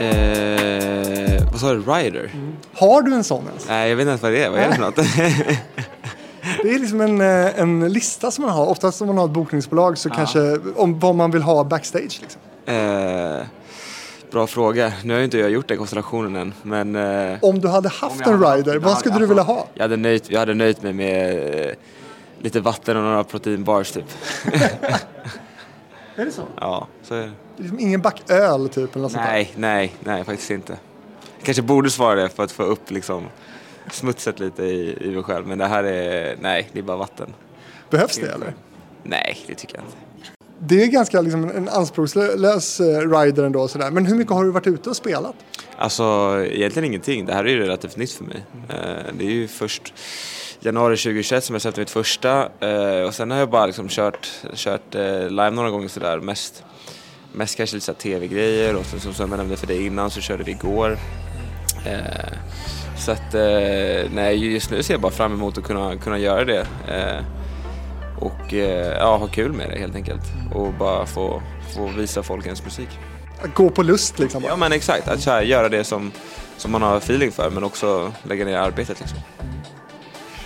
Eh, vad sa du? Rider? Har du en sån ens? Nej, jag vet inte ens vad det är. Vad är det för något? Det är liksom en, eh, en lista som man har. Oftast om man har ett bokningsbolag så kanske om vad man vill ha backstage. Liksom. eh, bra fråga. Nu har ju inte jag gjort den konstellationen än. Men eh, Om du hade haft en hade- rider, jag vad hade- skulle du vilja ha? jag hade nöjt, jag hade nöjt mig med eh, lite vatten och några proteinbars typ. Är det så? Ja, så är det. Liksom ingen back öl typ eller något sånt där? Nej, nej, nej faktiskt inte. Jag kanske borde svara det för att få upp liksom smutset lite i, i mig själv. Men det här är, nej, det är bara vatten. Behövs det eller? Nej, det tycker jag inte. Det är ganska liksom en anspråkslös eh, rider ändå. Sådär. Men hur mycket har du varit ute och spelat? Alltså egentligen ingenting. Det här är ju relativt nytt för mig. Eh, Det är ju först januari 2021 som jag släppte mitt första eh, och sen har jag bara liksom kört, kört eh, live några gånger sådär mest. Mest kanske lite tv-grejer och sen, som, som jag nämnde för dig innan så körde vi igår. Eh, Så att eh, nej, just nu ser jag bara fram emot att kunna, kunna göra det. Eh, Och eh, ja, ha kul med det helt enkelt. Och bara få, få visa folk ens musik. Att gå på lust liksom? Bara. Ja men exakt, att här, göra det som, som man har feeling för men också lägga ner arbetet liksom.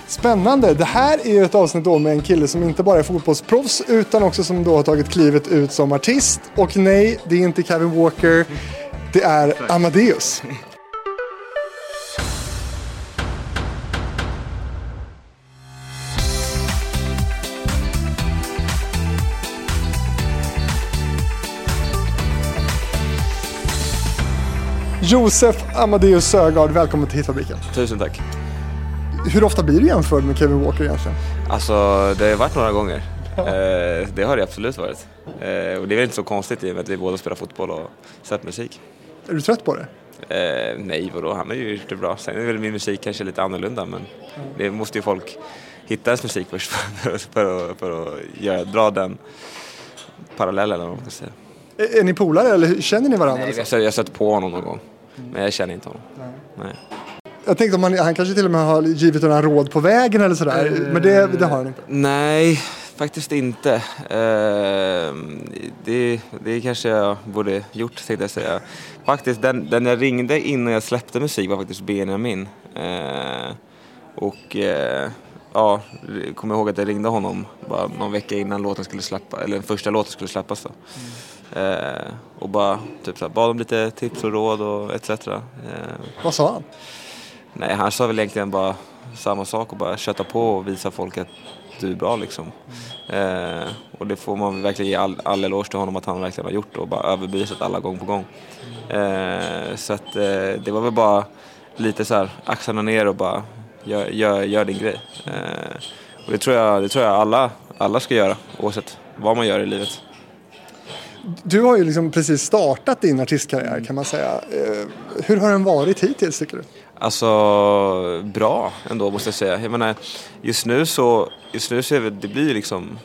Spännande! Det här är ju ett avsnitt då med en kille som inte bara är fotbollsproffs utan också som då har tagit klivet ut som artist. Och nej, det är inte Kevin Walker. Det är Amadeus. Josef Amadeus Sögaard, välkommen till Hitfabriken. Tusen tack. Hur ofta blir du jämförd med Kevin Walker egentligen? Alltså det har varit några gånger. Eh, det har det absolut varit. Eh, och det är väl inte så konstigt i och med att vi båda spelar fotboll och släpper musik. Är du trött på det? Eh, nej vadå, han har ju gjort det bra. Sen är väl min musik kanske lite annorlunda men det måste ju folk hitta ens musik först för, för, att, för att göra, dra den parallellen eller vad man ska säga. Är, är ni polare eller känner ni varandra? Nej, jag, har- jag har stött på honom någon gång. Men jag känner inte honom. Nej. Jag tänkte om han, han kanske till och med har givit några råd på vägen eller sådär. Men det, det har han inte. Nej, faktiskt inte. Eh, det, det kanske jag borde gjort tänkte jag säga. Faktiskt, den, den jag ringde innan jag släppte musik var faktiskt Benjamin. Eh, och eh, ja, kommer ihåg att jag ringde honom bara någon vecka innan låten skulle släppa, eller den första låten skulle släppas då. Eh, och bara typ så här, bad om lite tips och råd och etc. Eh, Vad sa han? Nej, han sa väl egentligen bara samma sak och bara köta på och visa folk att du är bra liksom. Eh, och det får man verkligen ge all, all eloge till honom att han verkligen har gjort och bara överbevisat alla gång på gång. Eh, så att eh, det var väl bara lite så här axlarna ner och bara gör, gör, gör din grej. Eh, och det tror jag, det tror jag alla, alla ska göra oavsett vad man gör i livet. Du har ju liksom precis startat din artistkarriär kan man säga. Eh, Hur har den varit hittills tycker du? Alltså bra ändå måste jag säga. Jag menar, just nu så, just nu så är det, det blir liksom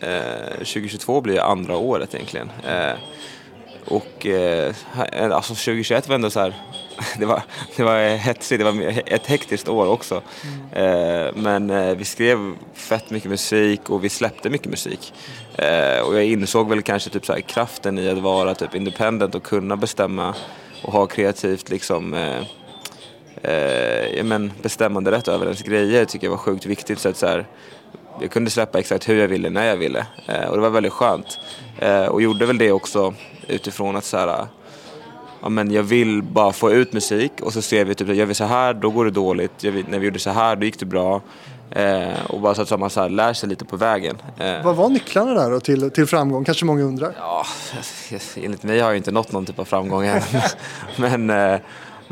eh, 2022 blir andra året egentligen. Eh, och eh, alltså 2021 var ändå så här, det var, det var hetsigt, det var ett hektiskt år också. Eh, men eh, vi skrev fett mycket musik och vi släppte mycket musik. Eh, och jag insåg väl kanske typ så här, kraften i att vara typ independent och kunna bestämma och ha kreativt liksom eh, eh, men bestämmande rätt över ens grejer tycker jag var sjukt viktigt. Så att så här, jag kunde släppa exakt hur jag ville, när jag ville. Eh, och det var väldigt skönt. Eh, och gjorde väl det också utifrån att så här, ja, men jag vill bara få ut musik och så ser vi typ, gör vi så här då går det dåligt. Vi, när vi gjorde så här då gick det bra. Eh, och bara så att man så här, lär sig lite på vägen. Eh, Vad var nycklarna där då till, till framgång? Kanske många undrar. Ja, enligt mig har jag inte nått någon typ av framgång än. men eh,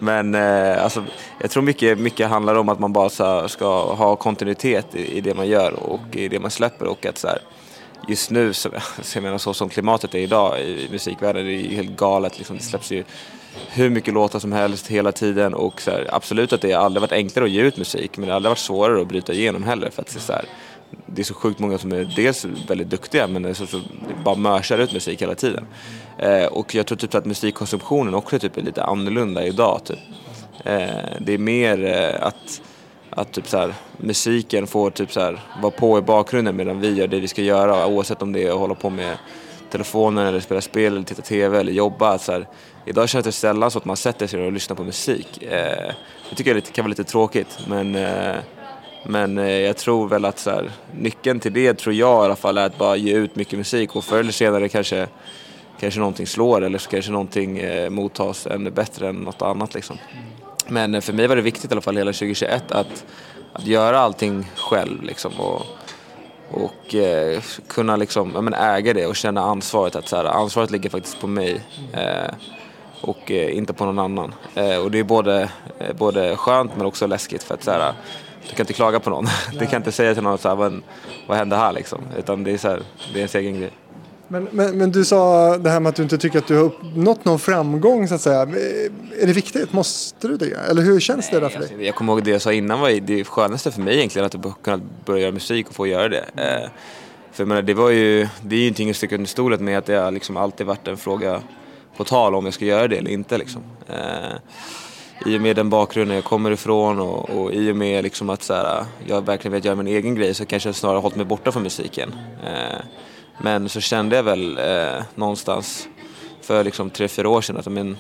men eh, alltså, jag tror mycket, mycket handlar om att man bara så här, ska ha kontinuitet i, i det man gör och i det man släpper. Och att så här, just nu, så, så jag menar, så som klimatet är idag i musikvärlden, det är ju helt galet. Liksom. Det släpps ju hur mycket låtar som helst hela tiden och så här, absolut att det har aldrig varit enklare att ge ut musik men det har aldrig varit svårare att bryta igenom heller för att så här, det är så sjukt många som är dels väldigt duktiga men är så, så bara mörsar ut musik hela tiden. Eh, och jag tror typ att musikkonsumtionen också typ är lite annorlunda idag. Typ. Eh, det är mer eh, att, att typ så här, musiken får typ så här, vara på i bakgrunden medan vi gör det vi ska göra oavsett om det är att hålla på med telefonen eller spela spel eller titta TV eller jobba. Så här, idag känns det sällan så att man sätter sig och lyssnar på musik. Eh, det tycker jag kan vara lite tråkigt men, eh, men eh, jag tror väl att så här, nyckeln till det tror jag i alla fall är att bara ge ut mycket musik och förr eller senare kanske, kanske någonting slår eller så kanske någonting eh, mottas ännu bättre än något annat liksom. Men eh, för mig var det viktigt i alla fall hela 2021 att, att göra allting själv liksom. Och, och eh, kunna liksom, ja, men äga det och känna ansvaret. Att så här, ansvaret ligger faktiskt på mig eh, och eh, inte på någon annan. Eh, och det är både, eh, både skönt men också läskigt för att så här, du kan inte klaga på någon. Du kan inte säga till någon så här, vad, vad hände här liksom? Utan det är, så här, det är ens egen grej. Men, men, men, du sa det här med att du inte tycker att du har uppnått någon framgång så att säga. Är det viktigt? Måste du det? Eller hur känns Nej, det där för dig? Alltså, jag kommer ihåg det jag sa innan var det skönaste för mig egentligen att kunna börja göra musik och få göra det. Eh, för jag menar, det var ju, det är ju ingenting att sticka under stolen med att det har liksom alltid varit en fråga på tal om jag ska göra det eller inte liksom. Eh, i och med den bakgrunden jag kommer ifrån och, och i och med liksom att så här, jag verkligen vet göra min egen grej så kanske jag snarare hållit mig borta från musiken. Eh, men så kände jag väl eh, någonstans för liksom tre, fyra år sedan att men,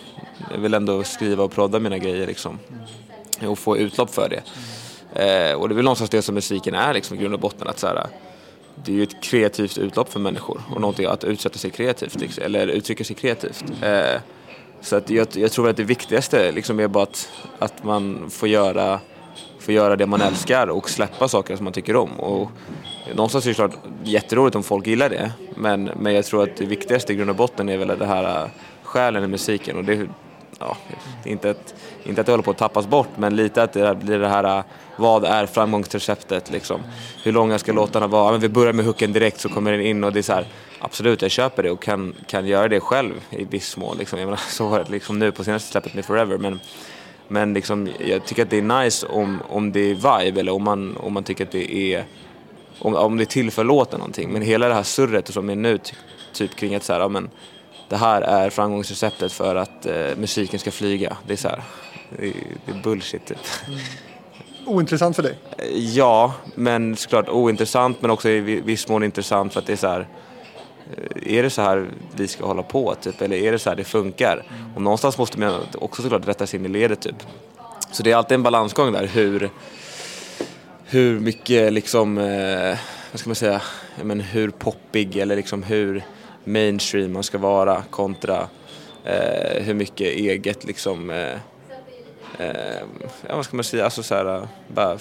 jag vill ändå skriva och prodda mina grejer liksom. Och få utlopp för det. Eh, och det är väl någonstans det som musiken är liksom, i grund och botten. Att, så här, det är ju ett kreativt utlopp för människor och någonting att utsätta sig kreativt, liksom, eller uttrycka sig kreativt. Eh, så att jag, jag, tror att det viktigaste liksom är bara att, att man får göra, får göra det man älskar och släppa saker som man tycker om. Och någonstans är det klart jätteroligt om folk gillar det. Men, men jag tror att det viktigaste i grund och botten är väl det här äh, själen i musiken. Och det, ja, inte, att, inte att det håller på att tappas bort, men lite att det blir det här, äh, vad är framgångsreceptet liksom? Hur långa ska låtarna vara? Men vi börjar med hooken direkt så kommer den in och det är så här, absolut jag köper det och kan, kan göra det själv i viss mån. Liksom. Jag menar, så var det liksom nu på senaste släppet med Forever. Men, men liksom, jag tycker att det är nice om, om det är vibe eller om man, om man tycker att det är om, om det tillför låten någonting. Men hela det här surret som är nu, typ kring att så här, ja, men, det här är framgångsreceptet för att eh, musiken ska flyga. Det är så här, det det är bullshit typ. Mm. Ointressant för dig? Ja, men såklart ointressant men också i viss mån intressant för att det är så här, är det så här vi ska hålla på typ, eller är det så här det funkar? Mm. Och någonstans måste man också såklart rätta sig in i ledet typ. Så det är alltid en balansgång där hur, hur mycket liksom, eh, vad ska man säga, men hur poppig eller liksom hur mainstream man ska vara kontra eh, hur mycket eget liksom, eh, eh ja vad ska man säga, alltså så här, bara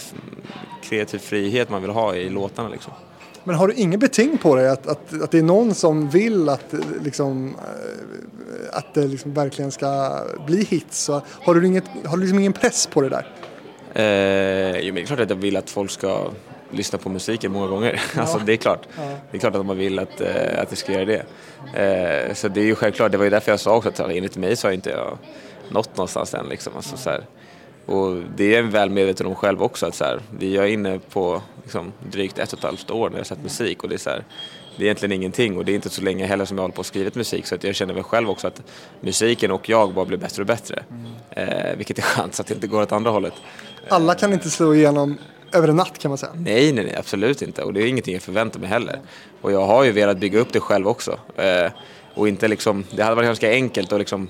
kreativ frihet man vill ha i låtarna liksom. Men har du ingen beting på dig att, att, att det är någon som vill att, liksom, eh, att det liksom verkligen ska bli hits? Så har du, inget, har du liksom ingen press på det där? Eh, jo, men det är klart att jag vill att folk ska lyssna på musiken många gånger. Ja. Alltså, det är klart. Ja. Det är klart att man vill att, eh, att det ska göra det. Eh, så det är ju självklart, det var ju därför jag sa också att enligt mig så har inte jag nått någonstans än. Liksom. Alltså, så här. Och det är jag väl medveten om själv också att så här, vi är inne på liksom, drygt ett och ett halvt år när jag sett musik och det är så här, det är egentligen ingenting och det är inte så länge heller som jag håller på och skrivit musik så att jag känner väl själv också att musiken och jag bara blir bättre och bättre. Mm. Eh, vilket är skönt så att det inte går åt andra hållet. Alla kan inte slå igenom över en natt kan man säga. Nej, nej, nej, absolut inte. Och det är ingenting jag förväntar mig heller. Och jag har ju velat bygga upp det själv också. Eh, och inte liksom, det hade varit ganska enkelt att liksom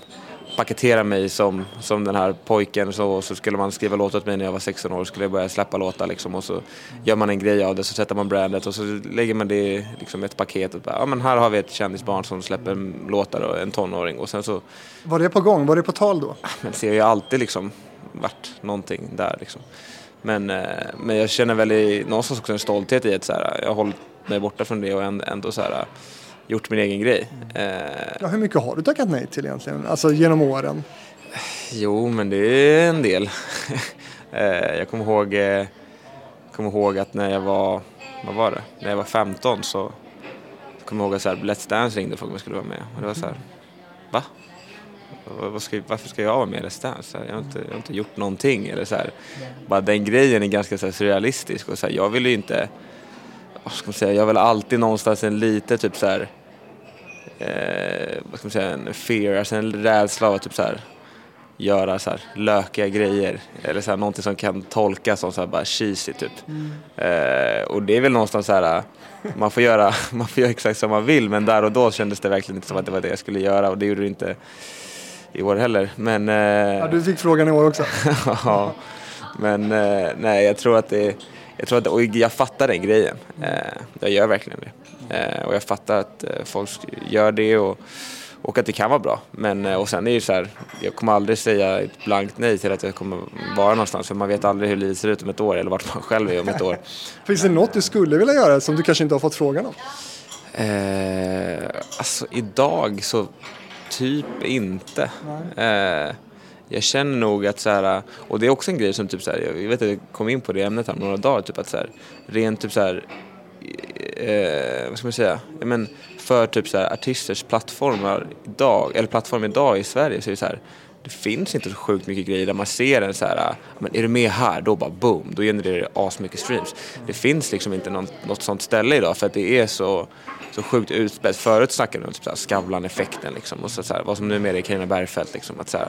paketera mig som, som den här pojken så, så skulle man skriva låtar åt mig när jag var 16 år skulle jag börja släppa låtar liksom och så gör man en grej av det så sätter man brandet och så lägger man det i liksom ett paket och bara, ja men här har vi ett kändisbarn som släpper låtar och en tonåring och sen så... Var det på gång? Var det på tal då? Men det har ju alltid liksom varit någonting där liksom. Men, eh, men jag känner väl i, någonstans också en stolthet i att så här, jag har hållit mig borta från det och ändå så här gjort min egen grej. Mm. Ja, hur mycket har du tackat nej till egentligen, alltså genom åren? Jo, men det är en del. Eh, jag kommer ihåg, eh, kommer ihåg att när jag var, vad var det, när jag var 15 så kommer jag ihåg att så här, Let's Dance ringde och frågade om jag skulle vara med. Och det var så här, va? Varför ska jag vara med i Let's Dance? Jag har, inte, jag har inte gjort någonting. Eller så här. Bara den grejen är ganska så här, surrealistisk. Och så här, jag vill ju inte, vad ska man säga, jag vill alltid någonstans en lite typ så här eh, vad ska man säga, en fear, alltså en rädsla av att typ så här, göra så här lökiga grejer. Eller så här, någonting som kan tolkas som så här bara cheesy typ. Eh, och det är väl någonstans så här, man får, göra, man får göra exakt som man vill men där och då kändes det verkligen inte som att det var det jag skulle göra och det gjorde det inte i år heller. Men, eh, Ja, du fick frågan i år också. ja, men eh, nej, jag tror att det jag tror att, och jag fattar den grejen. Eh, jag gör verkligen det. Eh, och jag fattar att eh, folk gör det och, och att det kan vara bra. Men, eh, och sen är det ju så här, jag kommer aldrig säga ett blankt nej till att jag kommer vara någonstans för man vet aldrig hur livet ser ut om ett år eller vart man själv är om ett år. Finns det något du skulle vilja göra som du kanske inte har fått frågan om? Eh, alltså idag så typ inte. Eh, jag känner nog att så här, och det är också en grej som typ så här, jag vet att jag kom in på det ämnet här några dagar, typ att så här, rent typ så här, eh, vad ska man säga, men för typ så här artisters plattformar idag, eller plattform idag i Sverige så är det så här, det finns inte så sjukt mycket grejer där man ser en så här, men är du med här, då bara boom, då genererar det asmycket streams. Det finns liksom inte något, något sånt ställe idag för att det är så, så sjukt utspätt. Förut snackade vi om typ Skavlan-effekten liksom, och så, så här, vad som numera är Carina Bergfeldt liksom, att så här,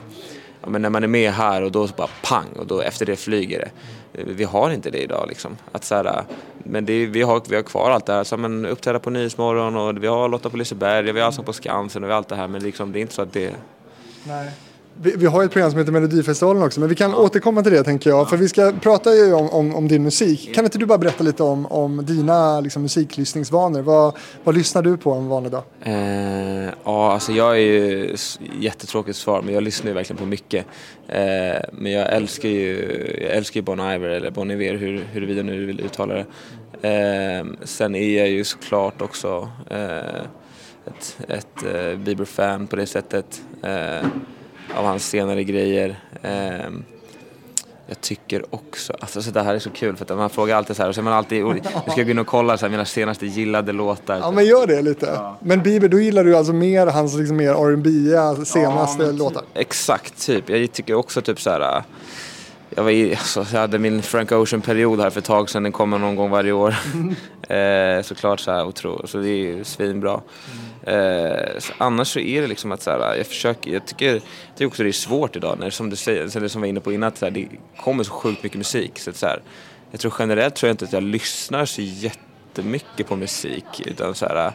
ja, men när man är med här och då så bara pang och då efter det flyger det. Vi har inte det idag liksom. Att så här, men det, vi, har, vi har kvar allt det här, så, men uppträda på Nyhetsmorgon och vi har Lotta på Liseberg, vi har Allsång på Skansen och vi har allt det här men liksom, det är inte så att det... Nej. Vi, vi har ett program som heter Melodifestivalen också, men vi kan återkomma till det tänker jag. För vi ska prata ju om, om, om din musik. Kan inte du bara berätta lite om, om dina liksom, musiklyssningsvanor? Vad, vad lyssnar du på en vanlig dag? Eh, ja, alltså jag är ju jättetråkigt svar, men jag lyssnar ju verkligen på mycket. Eh, men jag älskar ju, jag älskar ju Bon Iver, eller Bon Iver, hur, huruvida nu du vill uttala det. Eh, sen är jag ju såklart också eh, ett, ett eh, Bieber-fan på det sättet. Av hans senare grejer. Eh, jag tycker också, alltså så det här är så kul för att man frågar alltid så här och så är man alltid, nu ska jag gå in och kolla så här, mina senaste gillade låtar. Ja men gör det lite. Men Bieber, då gillar du alltså mer hans liksom mer R&B senaste låtar? Exakt, typ. Jag tycker också typ så här. Jag, var alltså, jag hade min Frank Ocean-period här för ett tag sedan, den kommer någon gång varje år. eh, såklart så här, otro, så det är ju svinbra. Eh, så annars så är det liksom att så här, jag försöker, jag tycker, jag tycker också det är svårt idag när som du säger, eller som vi var inne på innan, att så här, det kommer så sjukt mycket musik. Så att så här, jag tror generellt tror jag inte att jag lyssnar så jättemycket på musik, utan så här,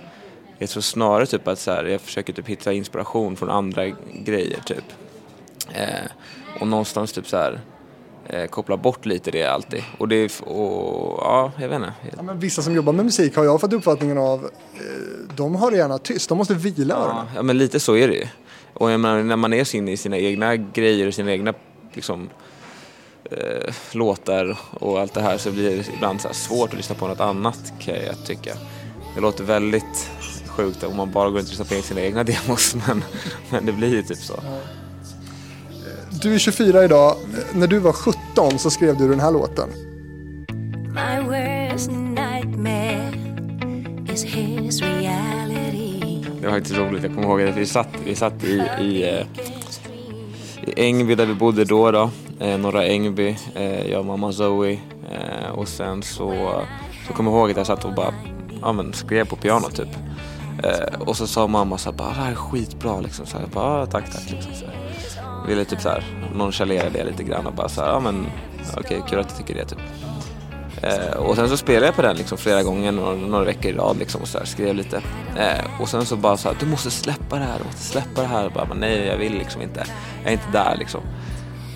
jag tror snarare typ att så här, jag försöker typ hitta inspiration från andra grejer typ. Eh, och någonstans typ så här eh, koppla bort lite det alltid. Och det, och ja, jag vet inte. Ja, men vissa som jobbar med musik har jag fått uppfattningen av, eh, de har det gärna tyst, de måste vila öronen. Ja, men lite så är det ju. Och jag menar, när man är inne i sina egna grejer och sina egna liksom, eh, låtar och allt det här så blir det ibland så svårt att lyssna på något annat kan jag tycka. Det låter väldigt sjukt om man bara går runt och lyssnar på sina egna demos men, men det blir ju typ så. Du är 24 idag, när du var 17 så skrev du den här låten. My worst nightmare is his reality. Det var faktiskt roligt, jag kommer ihåg att vi satt, vi satt i, i, eh, i Ängby där vi bodde då, då eh, norra Ängby, eh, jag och mamma Zoe eh, och sen så, så kommer jag ihåg att jag satt och bara ja, men, skrev på piano typ. Och så sa mamma så här, bara, det här är skitbra liksom. Så jag bara, tack tack liksom. Så här. Ville typ så här nonchalera det lite grann och bara så här, ja men okej, kul att du tycker det typ. Eh, och sen så spelade jag på den liksom flera gånger, några, några veckor i rad liksom och så här, skrev lite. Eh, och sen så bara så här, du måste släppa det här, du måste släppa det här. Och bara, nej jag vill liksom inte, jag är inte där liksom.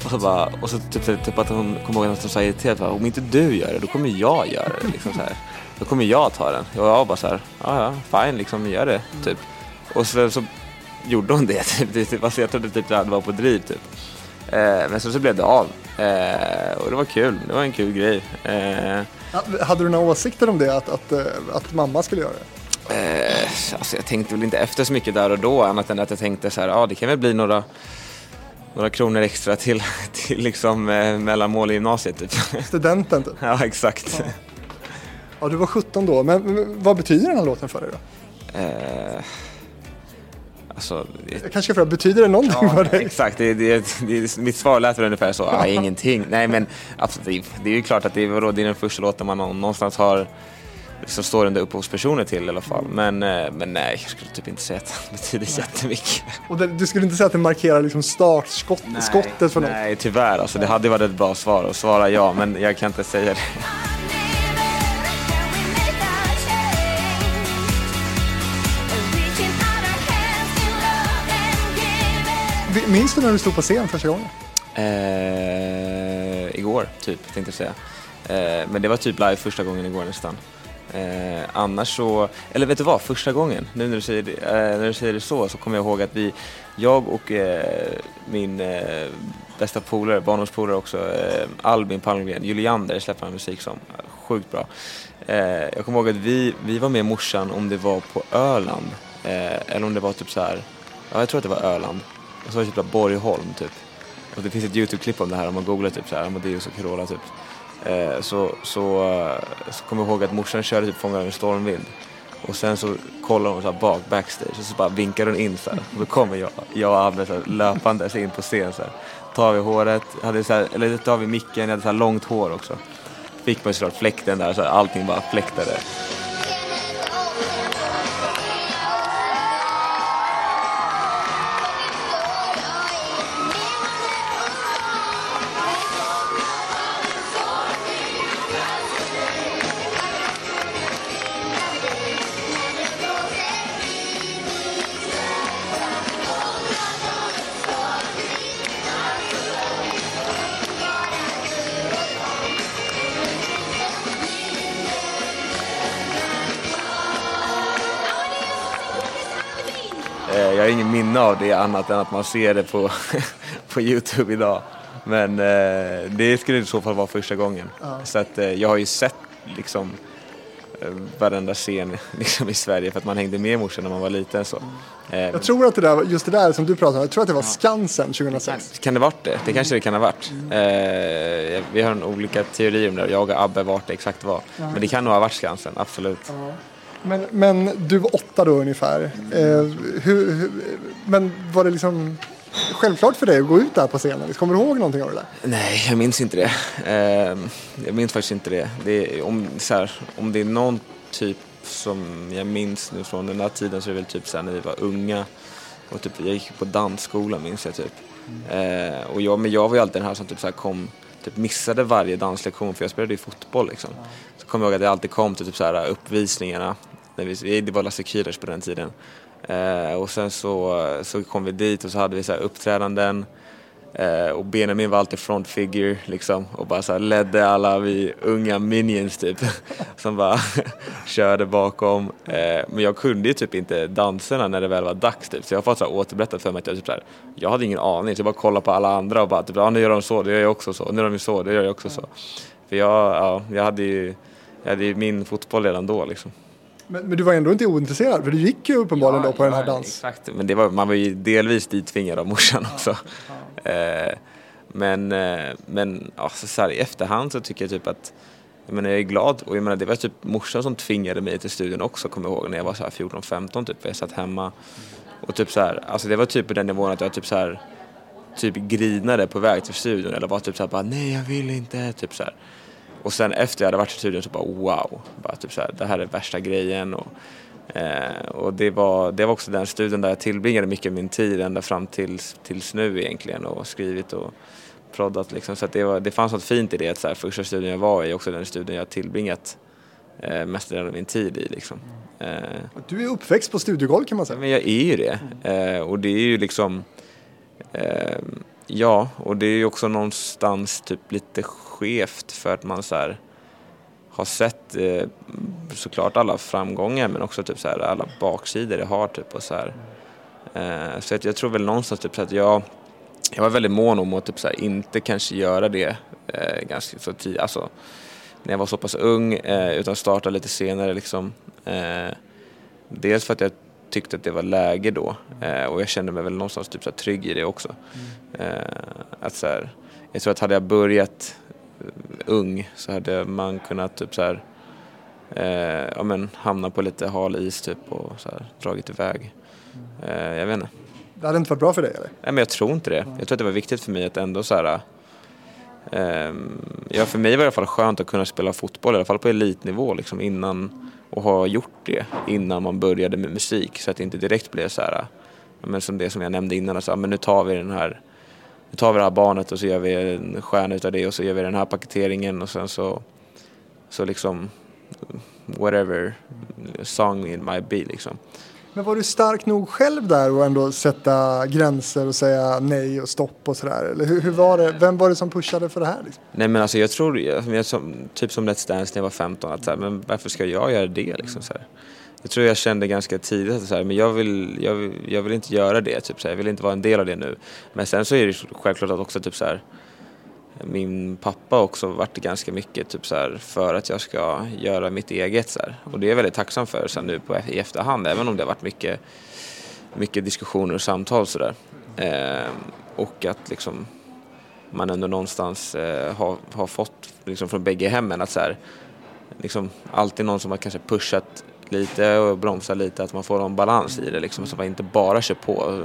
Och så bara, och så typ, typ, typ att hon kom ihåg att hon sa irriterat, bara, om inte du gör det, då kommer jag göra det. Liksom, så här. Då kommer jag ta den. Och jag bara så här, ja ja, fine liksom, gör det, typ. Och så, så gjorde hon det, typ. Typ. Alltså, jag trodde typ att det var på driv, typ. Eh, men så, så blev det av. Eh, och det var kul, det var en kul grej. Eh, Ja, Hade du några åsikter om det, att, att, att mamma skulle göra det? Eh, alltså jag tänkte väl inte efter så mycket där och då annat än att jag tänkte så här, ja det kan väl bli några, några kronor extra till, till liksom eh, mellanmål i gymnasiet typ. Studenten typ. ja exakt. Ja, du var 17 då, men men vad betyder den här låten för dig då? Eh, alltså, det, Jag kanske ska fråga, betyder det någonting för dig? exakt, det, det, det, mitt svar lät väl ungefär så, ah, ingenting. Nej men absolut, det, det är ju klart att det, vadå, det är den första låten man nå- någonstans har som står under upphovspersoner till i alla fall. Men, eh, men nej, jag skulle typ inte säga att det betyder jättemycket. Och det, du skulle inte säga att det markerar liksom startskottet för något? Nej, tyvärr. Alltså, det hade varit ett bra svar att svara ja, men jag kan inte säga det. Minns du när du stod på scen första gången? Eh, igår, typ, tänkte jag säga. Eh, men det var typ live första gången igår nästan. Eh, annars så, eller vet du vad, första gången, nu när du säger det, eh, när du säger det så, så kommer jag ihåg att vi, jag och eh, min eh, bästa polare, barndomspolare också, eh, Albin Palmgren, Juliander släpper han musik som, sjukt bra. Eh, jag kommer ihåg att vi, vi var med morsan om det var på Öland, eh, eller om det var typ så här, ja jag tror att det var Öland, och så var det typ Borgholm typ. Och det finns ett YouTube-klipp om det här om man googlar typ så här, Amadeus och Carola typ. Eh, så, så, eh, så kommer jag ihåg att morsan körde typ Fångar en stormvind. Och sen så kollar hon så här bak, backstage, och så bara vinkar hon in så här. Och då kommer jag, jag och Abbe så här, löpandes in på scen så här. Tar vi håret, hade så här, eller tar vi micken, jag hade så här långt hår också. Fick man såklart fläkten där, så här, allting bara fläktade. Ingen minne av det annat än att man ser det på, på Youtube idag. Men eh, det skulle i så fall vara första gången. Så att eh, jag har ju sett liksom eh, varenda scen liksom, i Sverige för att man hängde med morsan när man var liten. Så. Eh, Jag tror att det där, just det där som du pratade om, jag tror att det var Skansen 2006. Kan det varit det? Det kanske det kan ha varit. Eh, vi har en olika teorier om det jag och Abbe vart det exakt var. Men det kan nog ha varit Skansen, absolut. Men, men du var åtta då ungefär. Eh, hur, hur, men var det liksom självklart för dig att gå ut där på scenen? Kommer du ihåg någonting av det där? Nej, jag minns inte det. Eh, jag minns faktiskt inte det. det är, om, så här, om det är någon typ som jag minns nu från den där tiden så är det väl typ så här när vi var unga. Och typ, jag gick på dansskola minns jag typ. Eh, och jag, men jag var ju alltid den här som typ så här kom, typ missade varje danslektion för jag spelade ju fotboll liksom. Så kommer jag ihåg att jag alltid kom till typ så här uppvisningarna. När vi, det var Lasse Kühlers på den tiden. Eh, och sen så, så kom vi dit och så hade vi så uppträdanden. Eh, och Benjamin var alltid front figure liksom och bara så ledde alla vi unga minions typ som bara körde bakom. Eh, men jag kunde ju typ inte danserna när det väl var dags typ så jag har fått så här återberättat för mig att jag typ så här, jag hade ingen aning så jag bara kollade på alla andra och bara typ, ja nu gör de så, det gör jag också så, nu gör de så, det gör jag också så. För jag, ja, jag hade ju, jag hade ju min fotboll redan då liksom. Men, men du var ändå inte ointresserad för du gick ju uppenbarligen då på den här ja, dans. Exakt, men det var, man var ju delvis dittvingad av morsan också. Eh, men eh, men ja, så, här, i efterhand så tycker jag typ att jag, menar, jag är glad och jag menar, det var typ morsan som tvingade mig till studion också kommer jag ihåg när jag var så här 14-15 typ. Jag satt hemma och typ så här, alltså det var typ på den nivån att jag typ så här typ grinade på väg till studion eller var typ så här bara nej jag vill inte typ så här. Och sen efter jag hade varit i studion så bara wow, bara typ så här, det här är värsta grejen och Eh, och det var, det var också den studion där jag tillbringade mycket av min tid ända fram tills, tills nu egentligen och skrivit och proddat liksom. Så det, var, det fanns något fint i det att så här, första studion jag var i också den studion jag tillbringat eh, mest av min tid i liksom. Eh, Du är uppväxt på studiegolv kan man säga. men jag är ju det. Eh, och det är ju liksom... Eh, ja, och det är ju också någonstans typ lite skevt för att man så här har sett eh, såklart alla framgångar men också typ så här alla baksidor det har typ och så här. Eh, så att jag tror väl någonstans typ så att jag, jag var väldigt mån om att typ så här, inte kanske göra det eh, ganska så tidigt, alltså när jag var så pass ung eh, utan starta lite senare liksom. Eh, dels för att jag tyckte att det var läge då eh, och jag kände mig väl någonstans typ så här trygg i det också. Eh, att så här, jag tror att hade jag börjat ung så hade man kunnat typ så här, eh, ja, men, hamna på lite hal is typ och så här, dragit iväg. Eh, jag vet inte. Det hade inte varit bra för dig eller? Nej men jag tror inte det. Jag tror att det var viktigt för mig att ändå så här, ehm, ja, för mig var det i alla fall skönt att kunna spela fotboll, i alla fall på elitnivå liksom, innan, och ha gjort det innan man började med musik. Så att det inte direkt blev så här, men som det som jag nämnde innan, alltså, men nu tar vi den här nu tar vi det här barnet och så gör vi en stjärna utav det och så gör vi den här paketeringen och sen så, så liksom whatever song it might be liksom. Men var du stark nog själv där och ändå sätta gränser och säga nej och stopp och sådär? Eller hur, hur var det? Vem var det som pushade för det här? Liksom? Nej men alltså jag tror, jag, som, typ som Let's Dance när jag var 15, att så här, men varför ska jag göra det liksom? Så här. Jag tror jag kände ganska tidigt att så här, men jag vill, jag, vill, jag vill inte göra det, typ, så här, jag vill inte vara en del av det nu. Men sen så är det självklart att också typ så här, min pappa också varit ganska mycket typ så här, för att jag ska göra mitt eget. Så här. Och det är jag väldigt tacksam för sen nu på, e-, i efterhand, även om det har varit mycket, mycket diskussioner och samtal sådär. Eh, och att liksom man ändå någonstans eh, har, har fått liksom från bägge hemmen att så här, liksom, alltid någon som har kanske pushat lite och bromsat lite, att man får en balans i det liksom, så man inte bara kör på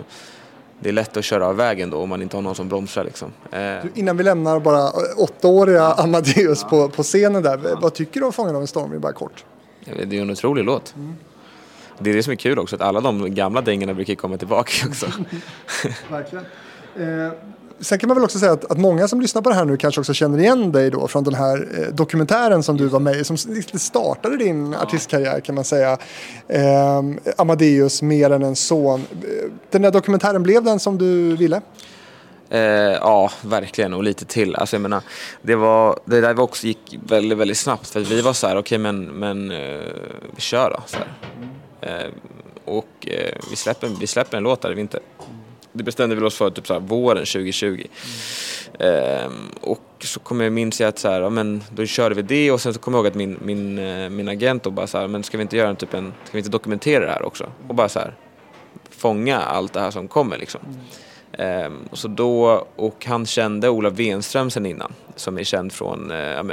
det är lätt att köra av vägen då om man inte har någon som bromsar. Liksom. Eh. Innan vi lämnar bara åttaåriga Amadeus ja. på, på scenen där, ja. vad tycker du om Fången av en storm? Bara kort. Det är en otrolig låt. Mm. Det är det som är kul också, att alla de gamla dängorna brukar komma tillbaka också. Verkligen. Eh, Sen kan man väl också säga att, att, många som lyssnar på det här nu kanske också känner igen dig då från den här eh, dokumentären som du var med i som startade din ja. artistkarriär kan man säga. Eh, Amadeus, mer än en son. Den där dokumentären, blev den som du ville? Eh, ja, verkligen och lite till. Alltså, jag menar, det, var, det där också gick väldigt, väldigt snabbt för vi var så här, okej okay, men, men eh, vi kör då. Så eh, och eh, vi, släpper, vi släpper en låt där i vinter det bestämde vi oss för typ så här, våren 2020. Mm. Ehm, och så kommer jag minns jag att så här, ja, men då körde vi det och sen så kommer jag ihåg att min, min, eh, min agent då bara så här, men ska vi inte göra en, typ en, ska vi inte dokumentera det här också? Och bara så här, fånga allt det här som kommer liksom. Mm. Ehm, och, så då, och han kände Ola Wenström sen innan, som är känd från eh, ja,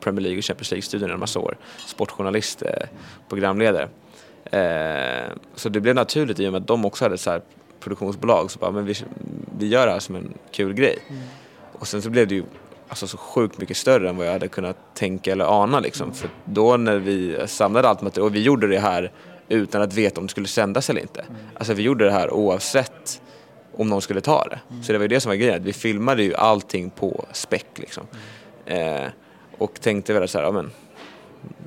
Premier League och Champions League-studion en massa år. Sportjournalist, eh, programledare. Eh, så det blev naturligt i och med att de också hade så här produktionsbolag så bara, men vi, vi gör det här som en kul grej. Mm. Och sen så blev det ju alltså, så sjukt mycket större än vad jag hade kunnat tänka eller ana liksom. Mm. För då när vi samlade allt material, och vi gjorde det här utan att veta om det skulle sändas eller inte. Mm. Alltså vi gjorde det här oavsett om någon skulle ta det. Mm. Så det var ju det som var grejen, vi filmade ju allting på späck liksom. Mm. Eh, och tänkte väl så här, ja men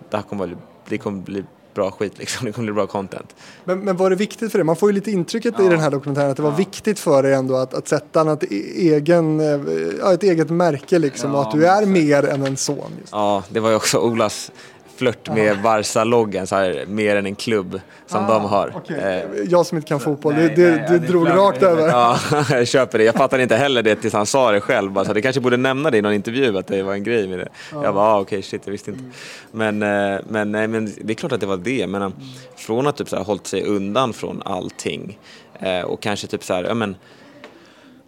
det här kommer, det kommer bli bra skit liksom, det kommer bli bra content. Men, men var det viktigt för dig? Man får ju lite intrycket ja. i den här dokumentären att det var ja. viktigt för dig ändå att, att sätta något e-, egen, ja, ett eget märke liksom ja, och att du är mer än en son. Just. Ja, det var ju också Olas flört med Barca-loggen, så här, mer än en klubb som ah, de har. Okay. Eh, jag som inte kan fotboll, nej, det, det, det drog rakt över. Ja, jag köper det. Jag fattade inte heller det tills han sa det själv. Bara, så det kanske borde nämna det i någon intervju att det var en grej med det. Ah. Jag bara, ah, okej, okay, shit, jag visste inte. Men, eh, men, nej, men det är klart att det var det. Men mm. från att typ så här, hållit sig undan från allting eh, och kanske typ så här, ja men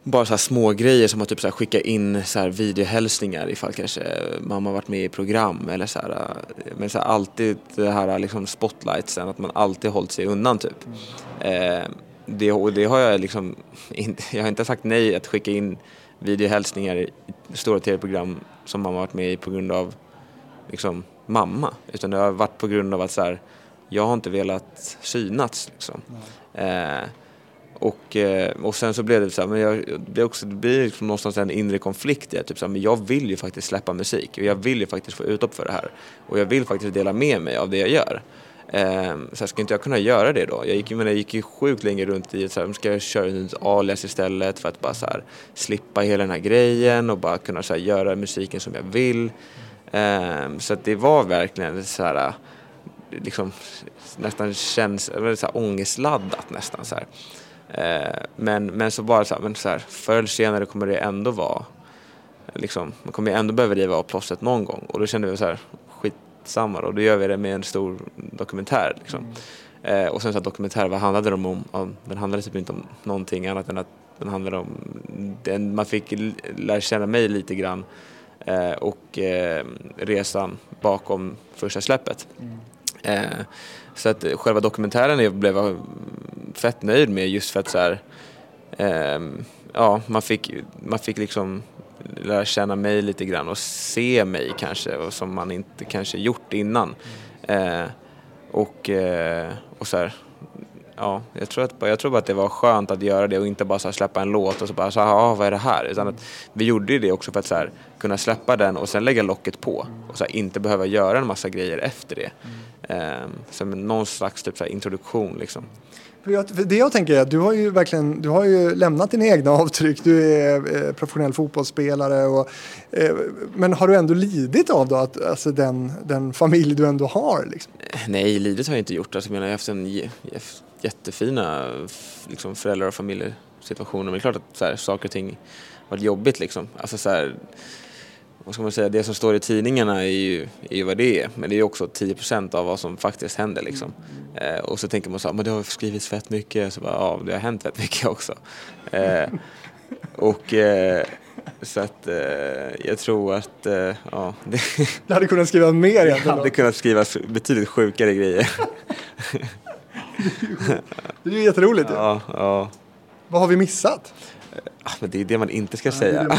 bara så små grejer som att typ så skicka in så här videohälsningar ifall kanske mamma varit med i program eller så här, men så här alltid det här liksom spotlightsen, att man alltid hållit sig undan typ. Mm. Eh, det, och det har jag liksom, inte, jag har inte sagt nej att skicka in videohälsningar i stora tv-program som mamma varit med i på grund av liksom mamma, utan det har varit på grund av att så här, jag har inte velat synas liksom. Mm. Eh, och, eh, och sen så blev det så här, men jag, det, också, det blir liksom någonstans en inre konflikt i typ så här, men jag vill ju faktiskt släppa musik och jag vill ju faktiskt få utlopp för det här. Och jag vill faktiskt dela med mig av det jag gör. Ehm, så här, ska inte jag kunna göra det då? Jag gick, men jag gick ju sjukt länge runt i så här, ska jag köra ett alias istället för att bara så här, slippa hela den här grejen och bara kunna så här, göra musiken som jag vill. Um, så att det var verkligen så här, liksom, nästan känns, så här, ångestladdat nästan så här. Eh, men, men så bara så här, men så här, förr eller senare kommer det ändå vara, liksom, man kommer ändå behöva riva av plåstret någon gång. Och då kände vi så här, skitsamma då, då gör vi det med en stor dokumentär. Liksom. Mm. Eh, och sen så här, dokumentär, vad handlade den om? om? Den handlade typ inte om någonting annat än att den handlade om, den, man fick lära känna mig lite grann eh, och eh, resan bakom första släppet. Mm. Så att själva dokumentären blev jag fett nöjd med just för att så här, eh, ja, man fick, man fick liksom lära känna mig lite grann och se mig kanske och som man inte kanske gjort innan. Eh, och, eh, och så här, ja, jag tror, att, jag tror bara att det var skönt att göra det och inte bara släppa en låt och så bara så här, ah, vad är det här? Utan att vi gjorde det också för att så här, kunna släppa den och sen lägga locket på och så här, inte behöva göra en massa grejer efter det. Eh, som någon slags typ så här, introduktion liksom. För jag- för Det jag tänker är att du har ju verkligen du har ju lämnat dina egna avtryck. Du är eh, professionell fotbollsspelare. Och, eh, men har du ändå lidit av då att, alltså den, den familj du ändå har? Liksom? Nej, livet har jag inte gjort. Alltså, jag, menar, jag har haft en j- j- jättefina liksom, föräldrar och familjesituationer. Men det är klart att så här, saker och ting varit jobbigt. Liksom. Alltså, så här, vad ska man säga, det som står i tidningarna är ju, är ju vad det är. Men det är ju också 10% av vad som faktiskt händer. Liksom. Eh, och så tänker man så här, men det har skrivits fett mycket. Så bara, ja, det har hänt fett mycket också. Eh, och eh, så att eh, jag tror att, eh, ja, det Du hade kunnat skriva mer egentligen. då. hade kunnat skrivas betydligt sjukare grejer. Det är ju jätteroligt. ju. Ja, ja. Vad har vi missat? Ah, Men det är det man inte ska det är säga.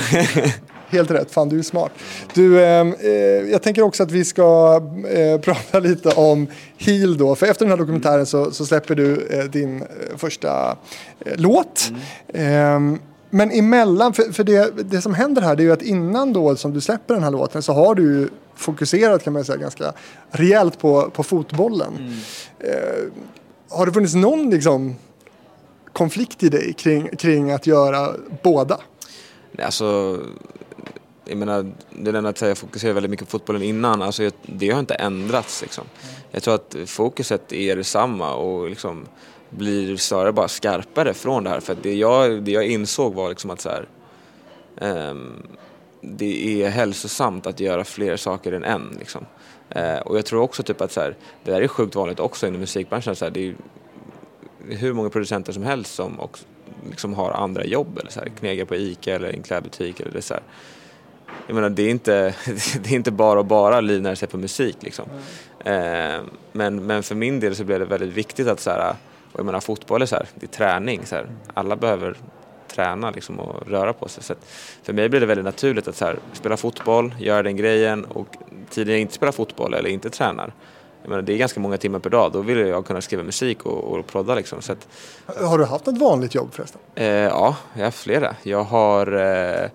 Helt rätt, fan du är smart. Du, ehm, eh, jag tänker också att vi ska eh, prata lite om Heal då. För efter den här dokumentären så, så släpper du eh, din eh, första eh, låt. Ehm, men emellan, för, för det, det som händer här det är ju att innan då som du släpper den här låten så har du ju fokuserat kan man säga ganska rejält på, på fotbollen. Eh, har det funnits någon liksom konflikt i dig kring, kring att göra båda? Nej, Alltså, jag menar, det är att jag fokuserade väldigt mycket på fotbollen innan. Alltså, jag- det har inte ändrats. Liksom. Jag tror att fokuset är detsamma och liksom blir snarare bara skarpare från det här. För att det jag, det jag insåg var liksom att så här, um, det är hälsosamt att göra fler saker än en. Liksom. Eh, och jag tror också typ att så här, det där är sjukt vanligt också inom musikbranschen. Så här, det är hur många producenter som helst som också, liksom har andra jobb eller så här, knegar på ICA eller i en klädbutik eller det så här. Jag menar det är inte, det är inte bara att bara livnära sig på musik liksom. Eh, men, men för min del så blev det väldigt viktigt att så här, och jag menar fotboll är så här, det är träning så här. Alla behöver träna liksom och röra på sig. Så för mig blev det väldigt naturligt att så här, spela fotboll, göra den grejen och tiden jag inte spelar fotboll eller inte tränar menar, det är ganska många timmar per dag. Då vill jag kunna skriva musik och, och prodda liksom. Så att, Har du haft något vanligt jobb förresten? Eh, ja, jag har haft flera. Jag har eh,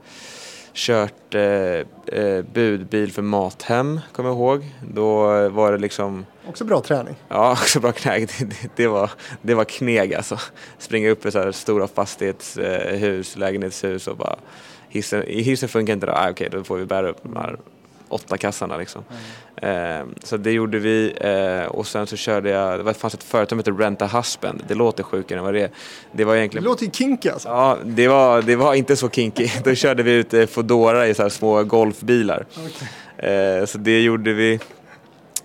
kört eh, eh, budbil för Mathem, kommer jag ihåg. Då var det liksom, Också bra träning. ja, också bra knäg. Det, det, det, var, det var kneg alltså. Springa upp i så här stora fastighetshus, lägenhetshus och bara hissen, hissen funkar inte då, ah, okej då får vi bära upp de här åtta kassarna liksom. Eh, så det gjorde vi eh, och sen så körde jag, det fanns ett företag som heter Rent a Husband. Det låter sjukare än vad det är. Det var Det egentligen låter ju kinky alltså. Ja, det var, det var inte så kinky. Då körde vi ut eh, Foodora i så här små golfbilar. Eh, så det gjorde vi.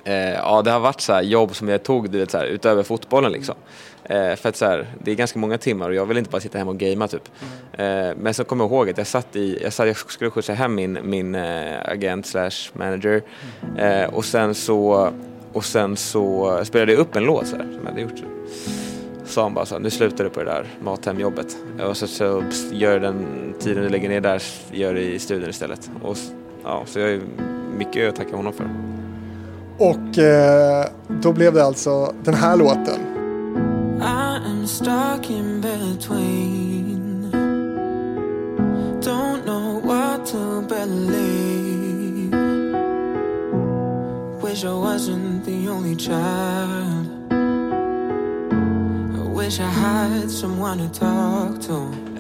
Eh, ja, det har varit så här jobb som jag tog det, så här, utöver fotbollen liksom. Eh, för att så här, det är ganska många timmar och jag vill inte bara sitta hemma och gamea typ. Eh, men så kommer jag ihåg att jag satt i, jag, satt, jag skulle skjutsa hem min, min eh, agent slash manager eh, och sen så och sen så spelade jag upp en låt så här, som jag hade gjort sa han bara så här, nu slutar du på det där Mathemjobbet. Och så, så gör den tiden du lägger ner där, gör det i studion istället. Och, ja, så jag är mycket att tacka honom för. Och eh, då blev det alltså den här låten. I am stuck in between. Don't know what to believe. Wish I wasn't the only child. Wish I had someone to talk to.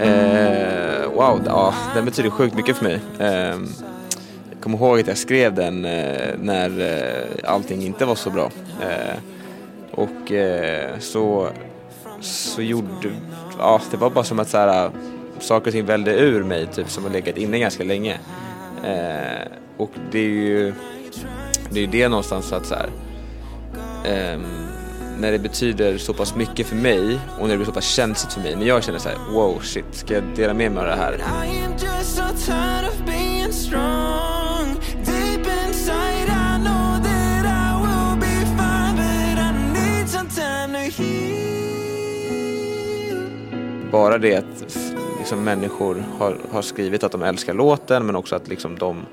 Eh, wow, ja, den betyder sjukt mycket för mig. Eh, kommer ihåg att jag skrev den eh, när eh, allting inte var så bra. Eh, och eh, så, så gjorde, ja det var bara som att så här, eh, saker och ting välde ur mig typ som har legat inne ganska länge. Eh, och det är ju det, är ju det någonstans att så här, ehm, när det betyder så pass mycket för mig och när det blir så pass känsligt för mig, när jag känner så här, wow shit, ska jag dela med mig av det här? Bara det att liksom människor har, har skrivit att de älskar låten men också att liksom de,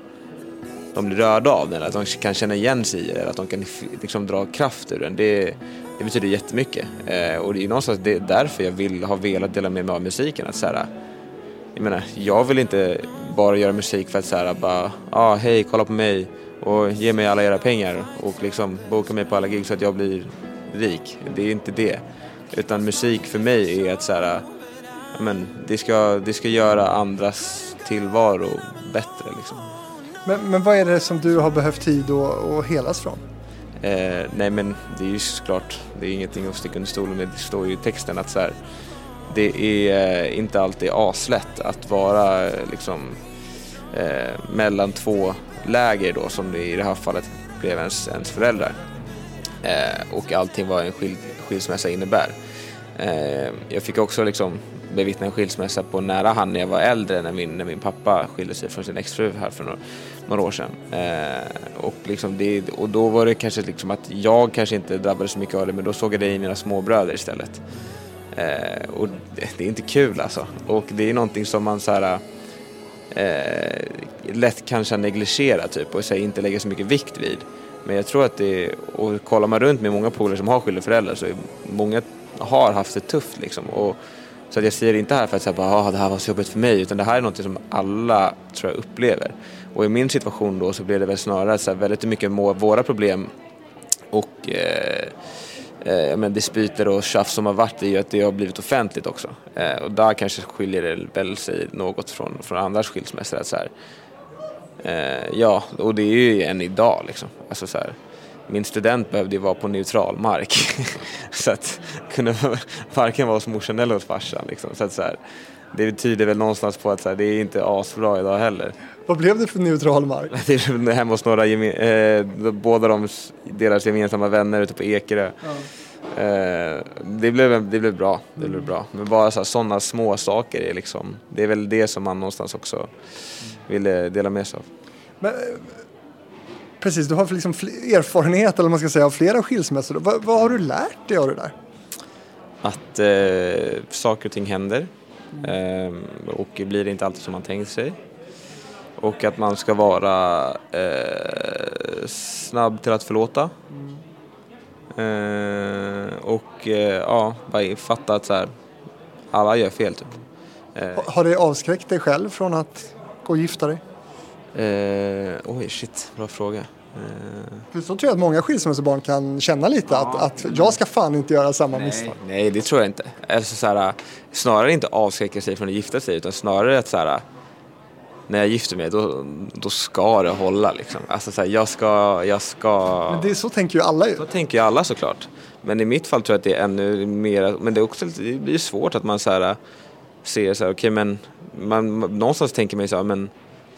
de blir rörda av den, att de kan känna igen sig i den, att de kan liksom dra kraft ur den. Det, det betyder jättemycket. Eh, och det är någonstans det är därför jag vill, har velat dela med mig av musiken. Att så här, jag menar, jag vill inte bara göra musik för att här, bara, ja ah, hej, kolla på mig och ge mig alla era pengar och liksom boka mig på alla gig så att jag blir rik. Det är inte det. Utan musik för mig är att så här, men, det, ska, det ska göra andras tillvaro bättre liksom. Men, men vad är det som du har behövt tid att, att helas från? Eh, nej men det är ju såklart, det är ingenting att sticka under stolen med. Det står ju i texten att så här, det är eh, inte alltid aslätt att vara eh, liksom eh, mellan två läger då som det i det här fallet blev ens, ens föräldrar. Eh, och allting vad en skil, skilsmässa innebär. Eh, jag fick också liksom bevittna en skilsmässa på nära hand när jag var äldre när min, när min pappa skilde sig från sin exfru här för några, några år sedan. Eh, och, liksom det, och då var det kanske liksom att jag kanske inte drabbades så mycket av det men då såg jag det i mina småbröder istället. Eh, och det, är inte kul alltså. Och det är någonting som man så här eh, lätt kanske negligera typ och så här, inte lägga så mycket vikt vid. Men jag tror att det, och kollar man runt med många polare som har skilda föräldrar så är många har haft det tufft liksom. Och, så att jag säger det inte här för att säga att ah, det här var så jobbigt för mig utan det här är något som alla tror jag upplever. Och i min situation då så blev det väl snarare så här, väldigt mycket våra problem och eh, eh, men dispyter och tjafs som har varit är ju att det har blivit offentligt också. Eh, och där kanske skiljer det väl sig något från, från andra skilsmässor. Att så här, eh, ja, och det är ju än idag liksom. Alltså så här, min student behövde ju vara på neutral mark. så att kunde varken vara hos morsan eller hos farsan. Liksom. Så att så här, det tyder väl någonstans på att så här, det är inte asbra idag heller. Vad blev det för neutral mark? Det är väl hemma hos några, eh, båda de, deras gemensamma vänner ute på Ekerö. Eh, det, blev, det blev bra, det blev bra. Men bara sådana små saker är liksom, det är väl det som man någonstans också ville dela med sig av. Men, eh, precis, du har liksom erfarenhet eller man ska säga av flera skilsmässor. Vad, vad har du lärt dig av det där? Att eh, saker och ting händer eh, och blir inte alltid som man tänkt sig. Och att man ska vara eh, snabb till att förlåta. Eh, och eh, ja, bara fatta att så här, alla gör fel typ. Eh, Ha- Har det avskräckt dig själv från att gå och gifta dig? eh, oj, shit, bra fråga. Eh, så tror jag att många skilsmässobarn kan känna lite att, att jag ska fan inte göra samma misstag. Nej, det tror jag inte. Alltså, så här, snarare inte avskräcka sig från att gifta sig utan snarare att så här, när jag gifter mig då, då ska det hålla liksom. Alltså så här, jag ska, jag ska... Men det, så tänker ju alla ju. Så tänker ju alla såklart. Men i mitt fall tror jag att det är ännu mer, men det är också det blir svårt att man så här ser så här, okej men man, man- någonstans tänker man ju så här, men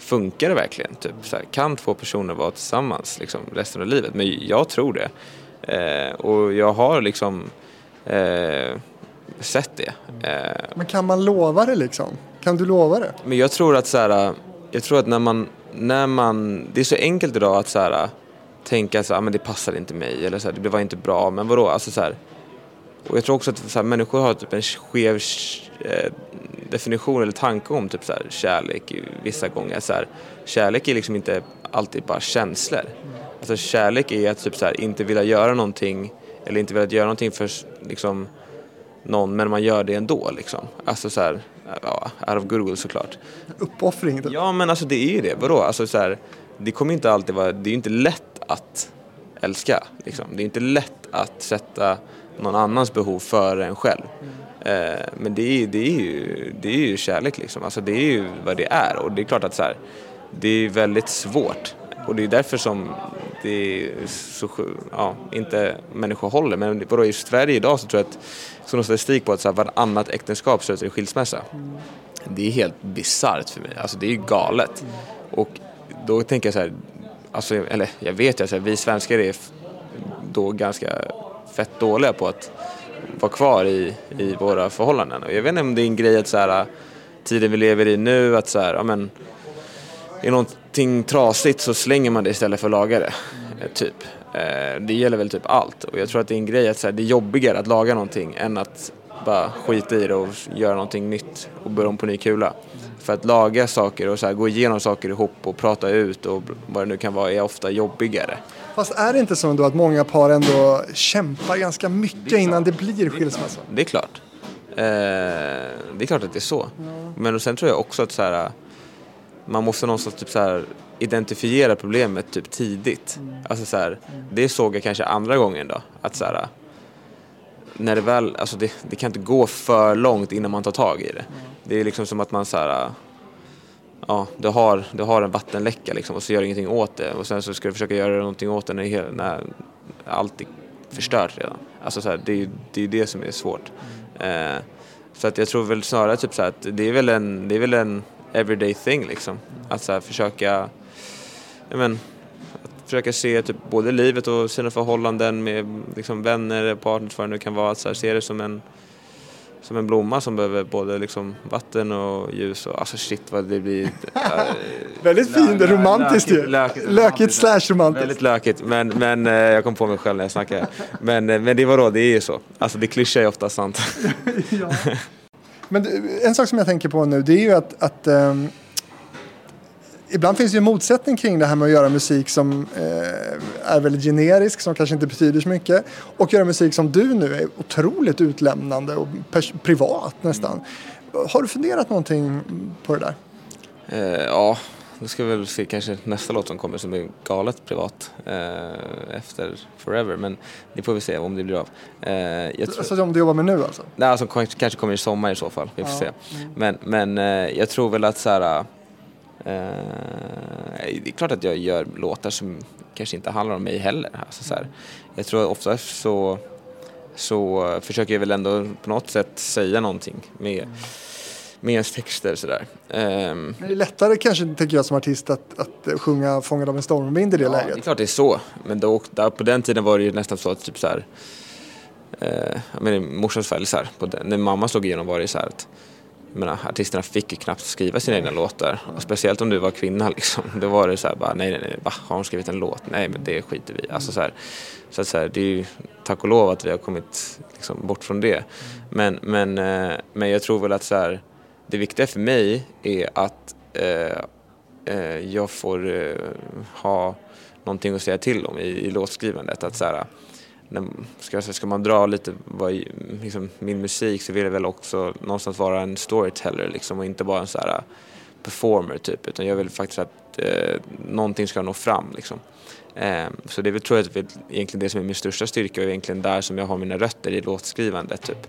funkar det verkligen? Typ, så här, kan två personer vara tillsammans liksom, resten av livet? Men jag tror det. Eh, och jag har liksom eh, sett det. Eh, Men kan man lova det liksom? Kan du lova det? men jag tror att så här, jag tror att när man, när man, det är så enkelt idag att så här, tänka så här, "Ah, men det passar inte mig eller så här, det var inte bra, men vadå, alltså så här, och jag tror också att så här, människor har typ en skev eh, definition eller tanke om typ så här, kärlek vissa gånger. Så här, kärlek är liksom inte alltid bara känslor. Alltså kärlek är att typ så här, inte vilja göra någonting eller inte vilja göra någonting för liksom, någon men man gör det ändå liksom. Alltså så här, ja, out of goodwill såklart. Uppoffring? typ. Ja men alltså det är ju det, vadå? Alltså så här, det kommer inte alltid vara, det är ju inte lätt att älska. Liksom. Det är inte lätt att sätta någon annans behov före en själv. Eh, Eh, men det är, det, är ju, det är ju kärlek liksom, alltså det är ju vad det är. Och det är klart att så här, det är väldigt svårt. Och det är därför som det är så, ja, inte människor håller. Men vadå, i Sverige idag så tror jag att, så någon statistik på att så här, varannat äktenskap slutar i skilsmässa. Det är helt bisarrt för mig. Alltså det är ju galet. Och då tänker jag så här, alltså, eller jag vet ju att vi svenskar är då ganska fett dåliga på att vara kvar i, i våra förhållanden. Och jag vet inte om det är en grej att så här, tiden vi lever i nu, att så här, ja men, är någonting trasigt så slänger man det istället för att laga det. Eh, typ. Eh, det gäller väl typ allt. Och jag tror att det är en grej att så här, det är jobbigare att laga någonting än att bara skita i det och göra någonting nytt och börja om på ny kula. För att laga saker och så här, gå igenom saker ihop och prata ut och vad det nu kan vara är ofta jobbigare. Fast är det inte så ändå att många par ändå kämpar ganska mycket innan det blir skilsmässa? Det är klart. Eh, det är klart att det är så. Men sen tror jag också att så här, man måste någonstans typ så här, identifiera problemet typ tidigt. Alltså så här, det såg jag kanske andra gången då. Att så här, när det väl, alltså det, det kan inte gå för långt innan man tar tag i det. Det är liksom som att man så här, äh, ja, du har, du har en vattenläcka liksom och så gör du ingenting åt det och sen så ska du försöka göra någonting åt det när, hela- när allt är förstört redan. Alltså så här, det är ju det, är det som är svårt. Eh, så att jag tror väl snarare typ så här att det är väl en, det är väl en everyday thing liksom. Att så här försöka, men, att försöka se typ både livet och sina förhållanden med liksom vänner, partners, vad det nu kan vara. Att så här, se det som en, som en blomma som behöver både liksom vatten och ljus och alltså shit vad det blir. eh, Väldigt fint, romantiskt ju. lökigt, Lökigt slash romantiskt. Väldigt lökigt, men, men eh, jag kom på mig själv när jag snackade. Men, eh, men det var då, det är ju så. Alltså det klyschar är ofta sant. Men det- en sak som jag tänker på nu det är ju att, att ehm, ibland finns det ju en motsättning kring det här med att göra musik som eh, är väldigt generisk, som kanske inte betyder så mycket och göra musik som du nu är otroligt utlämnande och privat nästan. Har du funderat någonting på det där? Eh, ja, då ska vi väl se kanske nästa låt som kommer som är galet privat eh, efter Forever. Men det får vi se om det blir av. Eh, jag tror, Alltså som du jobbar med nu alltså? nej, alltså, kanske kommer i sommar i så fall. Vi får se. Men, men eh, jag tror väl att så här, det är klart att jag gör låtar som kanske inte handlar om mig heller. Alltså, så här, jag tror ofta så, så försöker jag väl ändå på något sätt säga någonting med, med ens texter sådär. Ehm, Men Det är lättare kanske, tänker jag som artist, att, att sjunga Fångad av en stormvind i det Ja, det är läget. klart det är så. Men då, där, på den tiden var det ju nästan så att typ så här, eh, jag menar, morsans fall, så här, på den, när mamma slog igenom var det så här att jag menar, artisterna fick ju knappt skriva sina egna låtar. Och speciellt om du var kvinna liksom. Då var det så här bara, nej nej nej, va? Har hon skrivit en låt? Nej men det skiter vi i. Alltså så här, så att så här, det är ju tack och lov att vi har kommit liksom, bort från det. Men, men, eh, men jag tror väl att så här, det viktiga för mig är att eh, eh, jag får eh, ha någonting att säga till om i, i låtskrivandet. Att så här, ska, jag säga, ska man dra lite vad, liksom, min musik så vill jag väl också någonstans vara en storyteller liksom, och inte bara en så här, äh, performer typ. Utan jag vill faktiskt att eh, någonting ska nå fram. Liksom. Eh, så det är väl, tror jag egentligen det som är min största styrka och egentligen där som jag har mina rötter i låtskrivandet. Typ.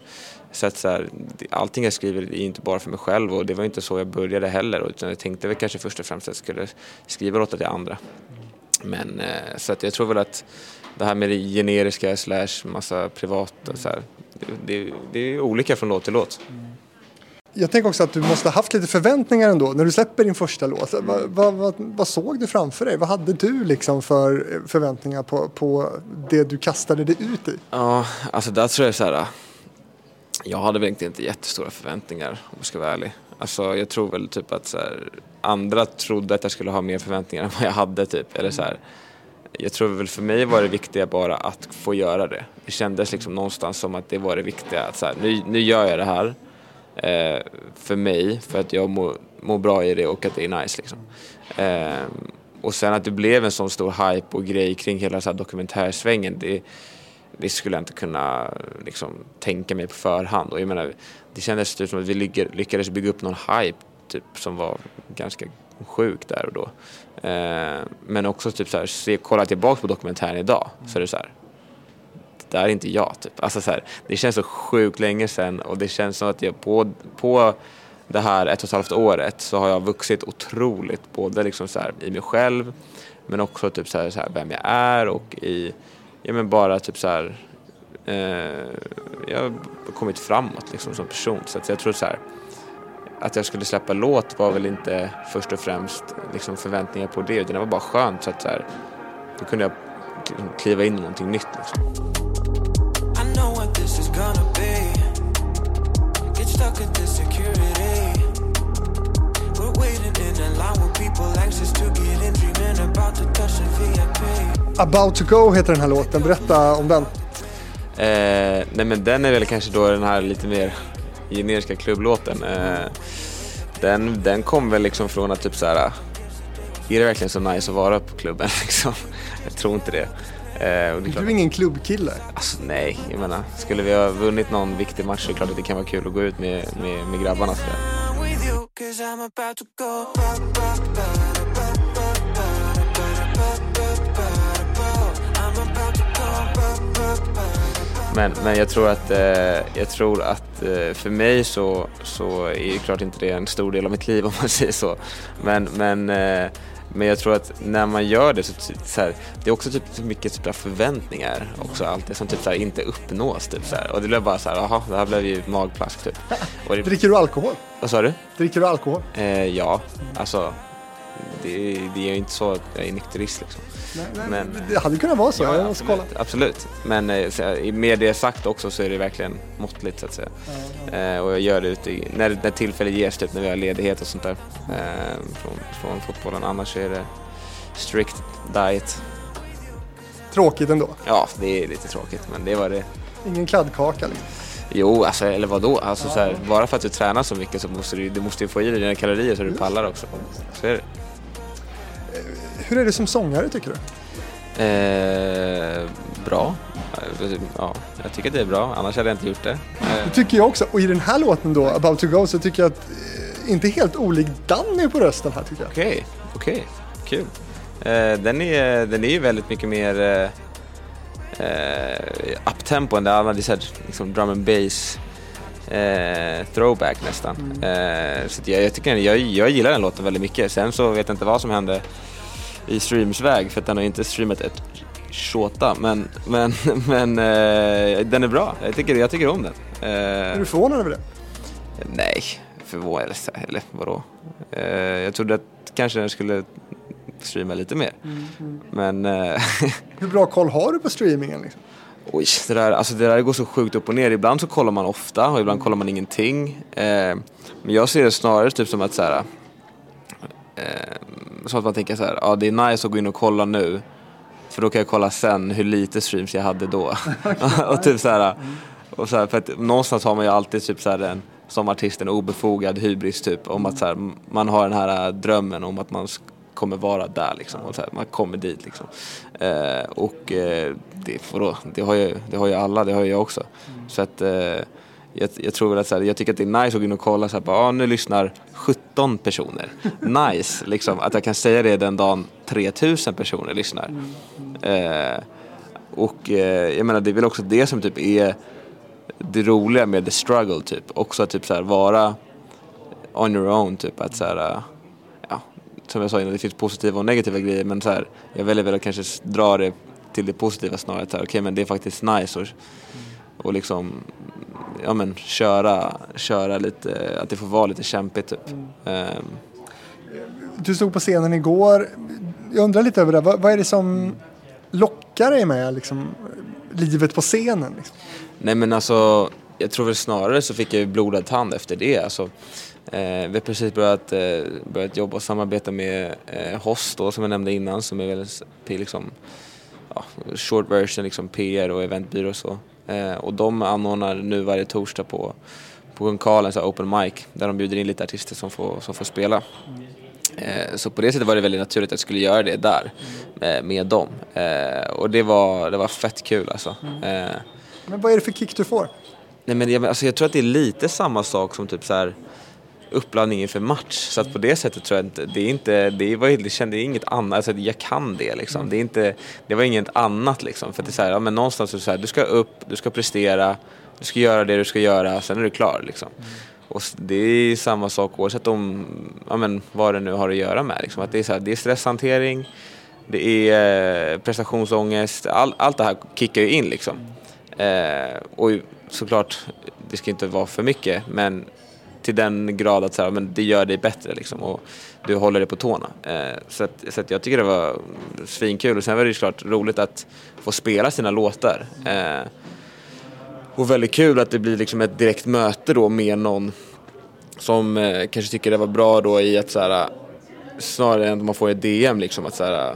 Så att så här, allting jag skriver är inte bara för mig själv och det var inte så jag började heller utan jag tänkte väl kanske först och främst att jag skulle skriva låtar till andra. Men eh, så att jag tror väl att det här med det generiska slash massa privat och så här, det, det, är olika från låt till låt. Jag tänker också att du måste ha haft lite förväntningar ändå när du släpper din första låt. Vad, vad, vad, vad såg du framför dig? Vad hade du liksom för förväntningar på, på det du kastade dig ut i? Ja, alltså där tror jag så här. Jag hade väl inte jättestora förväntningar om jag ska vara ärlig. Alltså jag tror väl typ att så här, andra trodde att jag skulle ha mer förväntningar än vad jag hade typ. Eller så här, jag tror väl för mig var det viktiga bara att få göra det. Det kändes liksom någonstans som att det var det viktiga. Att så här, nu, nu gör jag det här eh, för mig, för att jag mår, må bra i det och att det är nice liksom. Eh, och sen att det blev en sån stor hype och grej kring hela så här dokumentärsvängen, det, det skulle jag inte kunna liksom, tänka mig på förhand. Och jag menar, det kändes typ som att vi lyckades bygga upp någon hype typ, som var ganska sjuk där och då. Eh, men också typ så här, se, kolla tillbaka på dokumentären idag så är det så här, det där är inte jag typ. Alltså så här, det känns så sjukt länge sedan och det känns som att jag på, på det här ett och ett halvt året så har jag vuxit otroligt både liksom så här, i mig själv men också typ så här, så här, vem jag är och i, ja men bara typ så här, eh, jag har kommit framåt liksom som person så att jag tror så här att jag skulle släppa låt var väl inte först och främst liksom förväntningar på det utan det var bara skönt så att så här, då kunde jag kliva in i någonting nytt liksom. About to go heter den här låten. Berätta om den. Eh, nej men den är väl kanske då den här lite mer generiska klubblåten. Eh, den, den kom väl liksom från att typ så här. Är det verkligen så nice att vara på klubben liksom? Jag tror inte det. Eh, och det är klart, Du är ingen klubbkille. alltså, nej, jag menar, skulle vi ha vunnit någon viktig match så är det klart att det kan vara kul att gå ut med, med, med grabbarna. Så Men, men jag tror att, eh, jag tror att eh, för mig så, så är det klart inte det en stor del av mitt liv om man säger så. Men, men, eh, men jag tror att när man gör det så, så här, det är också typ så mycket typ förväntningar också alltid som typ så här, inte uppnås. Typ så här. Och det blev bara så här, jaha, det här blev ju magplask typ. Det, Dricker du alkohol? vad sa du? Dricker du alkohol? Eh, ja, alltså det, det är ju inte så att jag är nykterist liksom. Men, Det hade kunnat vara så. Ja, jag absolut, absolut. Men eh, med det sagt också så är det verkligen måttligt så att säga. Eh, och jag gör det ute när, när tillfälle ges, typ när vi har ledighet och sånt där eh, från, från fotbollen. Annars är det strict diet. Tråkigt ändå. Ja, det är lite tråkigt men det var det. Ingen kladdkaka liksom. Jo, alltså, eller vadå? Alltså, så här, bara för att du tränar så mycket så måste du, du måste ju få i dig dina kalorier så du pallar också. Så är det. Hur är det som sångare tycker du? Eh, bra. Ja, jag tycker det är bra, annars hade jag inte gjort det. Eh, Det tycker jag också. Och i den här låten då, About to go, så tycker jag att eh, inte helt olik Danny på rösten här tycker jag. Okej, okej, kul. Eh, den, är, den är ju väldigt mycket mer eh, eh, uptempo än det andra. Så här, liksom drum and bass eh, throwback nästan. Eh, så jag, jag, tycker, jag, jag gillar den låten väldigt mycket. Sen så vet jag inte vad som hände i streamsväg för att den har inte streamat ett tjåta. Men, men, men eh, den är bra. Jag tycker, jag tycker om den. Eh, Är du förvånad över det? Nej, förvånad eller, vadå? Eh, jag trodde att kanske den skulle streama lite mer. Men eh, Hur bra koll har du på streamingen? Liksom? oj, det där, alltså det där går så sjukt upp och ner. Ibland så kollar man ofta och ibland kollar man ingenting. Eh, men jag ser det snarare typ som att så här, eh, som att man tänker så här, ja det är nice att gå in och kolla nu. För då kan jag kolla sen hur lite streams jag hade då. och typ så här, och så här, för att någonstans har man ju alltid typ så här en, som artist en obefogad hybris typ om att så här, man har den här drömmen om att man kommer vara där liksom och så här, man kommer dit liksom. Eh, och eh, det, vadå, det, har ju, det har ju alla, det har ju jag också. Så att eh, jag, jag tror väl att så här, jag tycker att det är nice att gå in och kolla så här, bara, ah, nu lyssnar 17 personer. Nice, liksom, att jag kan säga det den dagen 3000 personer lyssnar. Eh, och eh, jag menar det är väl också det som typ är det roliga med the struggle typ. Också att typ så här vara on your own typ. Att så här, äh, ja, som jag sa innan, det finns positiva och negativa grejer men så här, jag väljer väl att kanske dra det till det positiva snarare. Okej men det är faktiskt nice och, och liksom ja men köra, köra lite, att det får vara lite kämpigt typ. Ehm, Du stod på scenen igår. Jag undrar lite över det. Vad, vad är det som lockar dig med liksom, livet på scenen? Liksom? Nej men alltså, jag tror väl snarare så fick jag ju blodad tand efter det. Alltså, eh, vi har precis börjat, eh, börjat jobba och samarbeta med eh, Host då, som jag nämnde innan som är väl liksom, ja, short version, liksom PR och eventbyrå och så. Eh, och de anordnar nu varje torsdag på, på Gunkalen, så open mic, där de bjuder in lite artister som får, som får spela. Eh, Så på det sättet var det väldigt naturligt att jag skulle göra det där eh, med dem. Och det var, det var fett kul alltså. Eh, Men vad är det för kick du får? Nej men jag, alltså jag tror att det är lite samma sak som typ så här uppladdning inför match. Så att på det sättet tror jag inte, det är inte, det var, det kände inget annat, alltså jag kan det liksom. Det, är inte, det var inget annat liksom. För att det är så här, ja men någonstans är det så här, du ska upp, du ska prestera, du ska göra det du ska göra, sen är du klar liksom. Och s- det är samma sak oavsett om, ja men vad det nu har att göra med liksom. Att det är så här, det är stresshantering, det är eh, prestationsångest, all, allt det här kickar ju in liksom. Eh, och såklart, det ska inte vara för mycket, men till den grad att så här, men det gör dig bättre liksom, och du håller dig på tårna. Eh, så att, så att jag tycker det var svinkul och sen var det ju såklart roligt att få spela sina låtar. Eh, och väldigt kul att det blir liksom ett direkt möte då med någon som eh, kanske tycker det var bra då i att så här, snarare än att man får ett DM liksom att så här,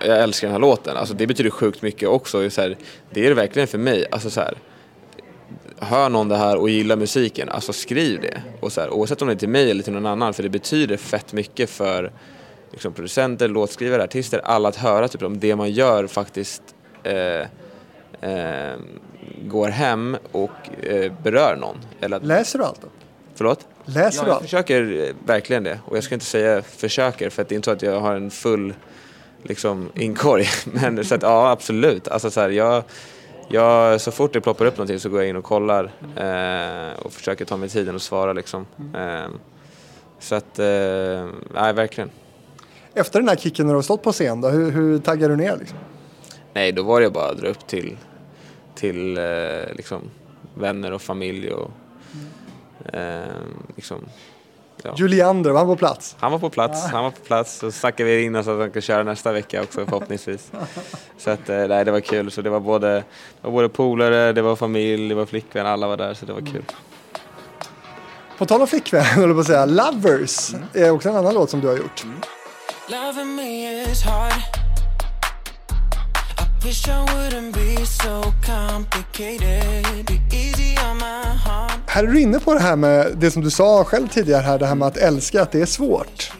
jag älskar den här låten. Alltså det betyder sjukt mycket också. Så här, det är det verkligen för mig. Alltså så här, hör någon det här och gillar musiken, alltså skriv det. Och så här, oavsett om det är till mig eller till någon annan, för det betyder fett mycket för liksom, producenter, låtskrivare, artister, alla att höra typ, om det man gör faktiskt eh, eh, går hem och eh, berör någon. Eller att, Läser du allt då? förlåt? Läser Ja, du jag allt? försöker eh, verkligen det. Och jag ska inte säga försöker för att det är inte så att jag har en full liksom, inkorg. Men så att, ja, absolut. Alltså, så, här, jag, jag, så fort det ploppar upp någonting så går jag in och kollar eh, och försöker ta mig tiden och svara. Liksom. Eh, så att, eh, nej verkligen. Efter den här kicken när du har stått på scen då, hur, hur taggar du ner liksom? Nej, då var det bara att dra upp till, till eh, liksom, vänner och familj och eh, liksom, ja. Juliander, var han på plats? Han var på plats, han var på plats. Så snackade vi in oss att han ska köra nästa vecka också förhoppningsvis. Så att, eh, nej, det var kul. Så det var både, det var både polare, det var familj, det var flickvän, alla var där så det var kul. På tal om flickvän, höll på att säga, Lovers är också en annan låt som du har gjort. Loving wish I wouldn't be so complicated. Be easy on my heart. Här är du inne på det här med det som du sa själv tidigare här, det här med att älska, att det är svårt.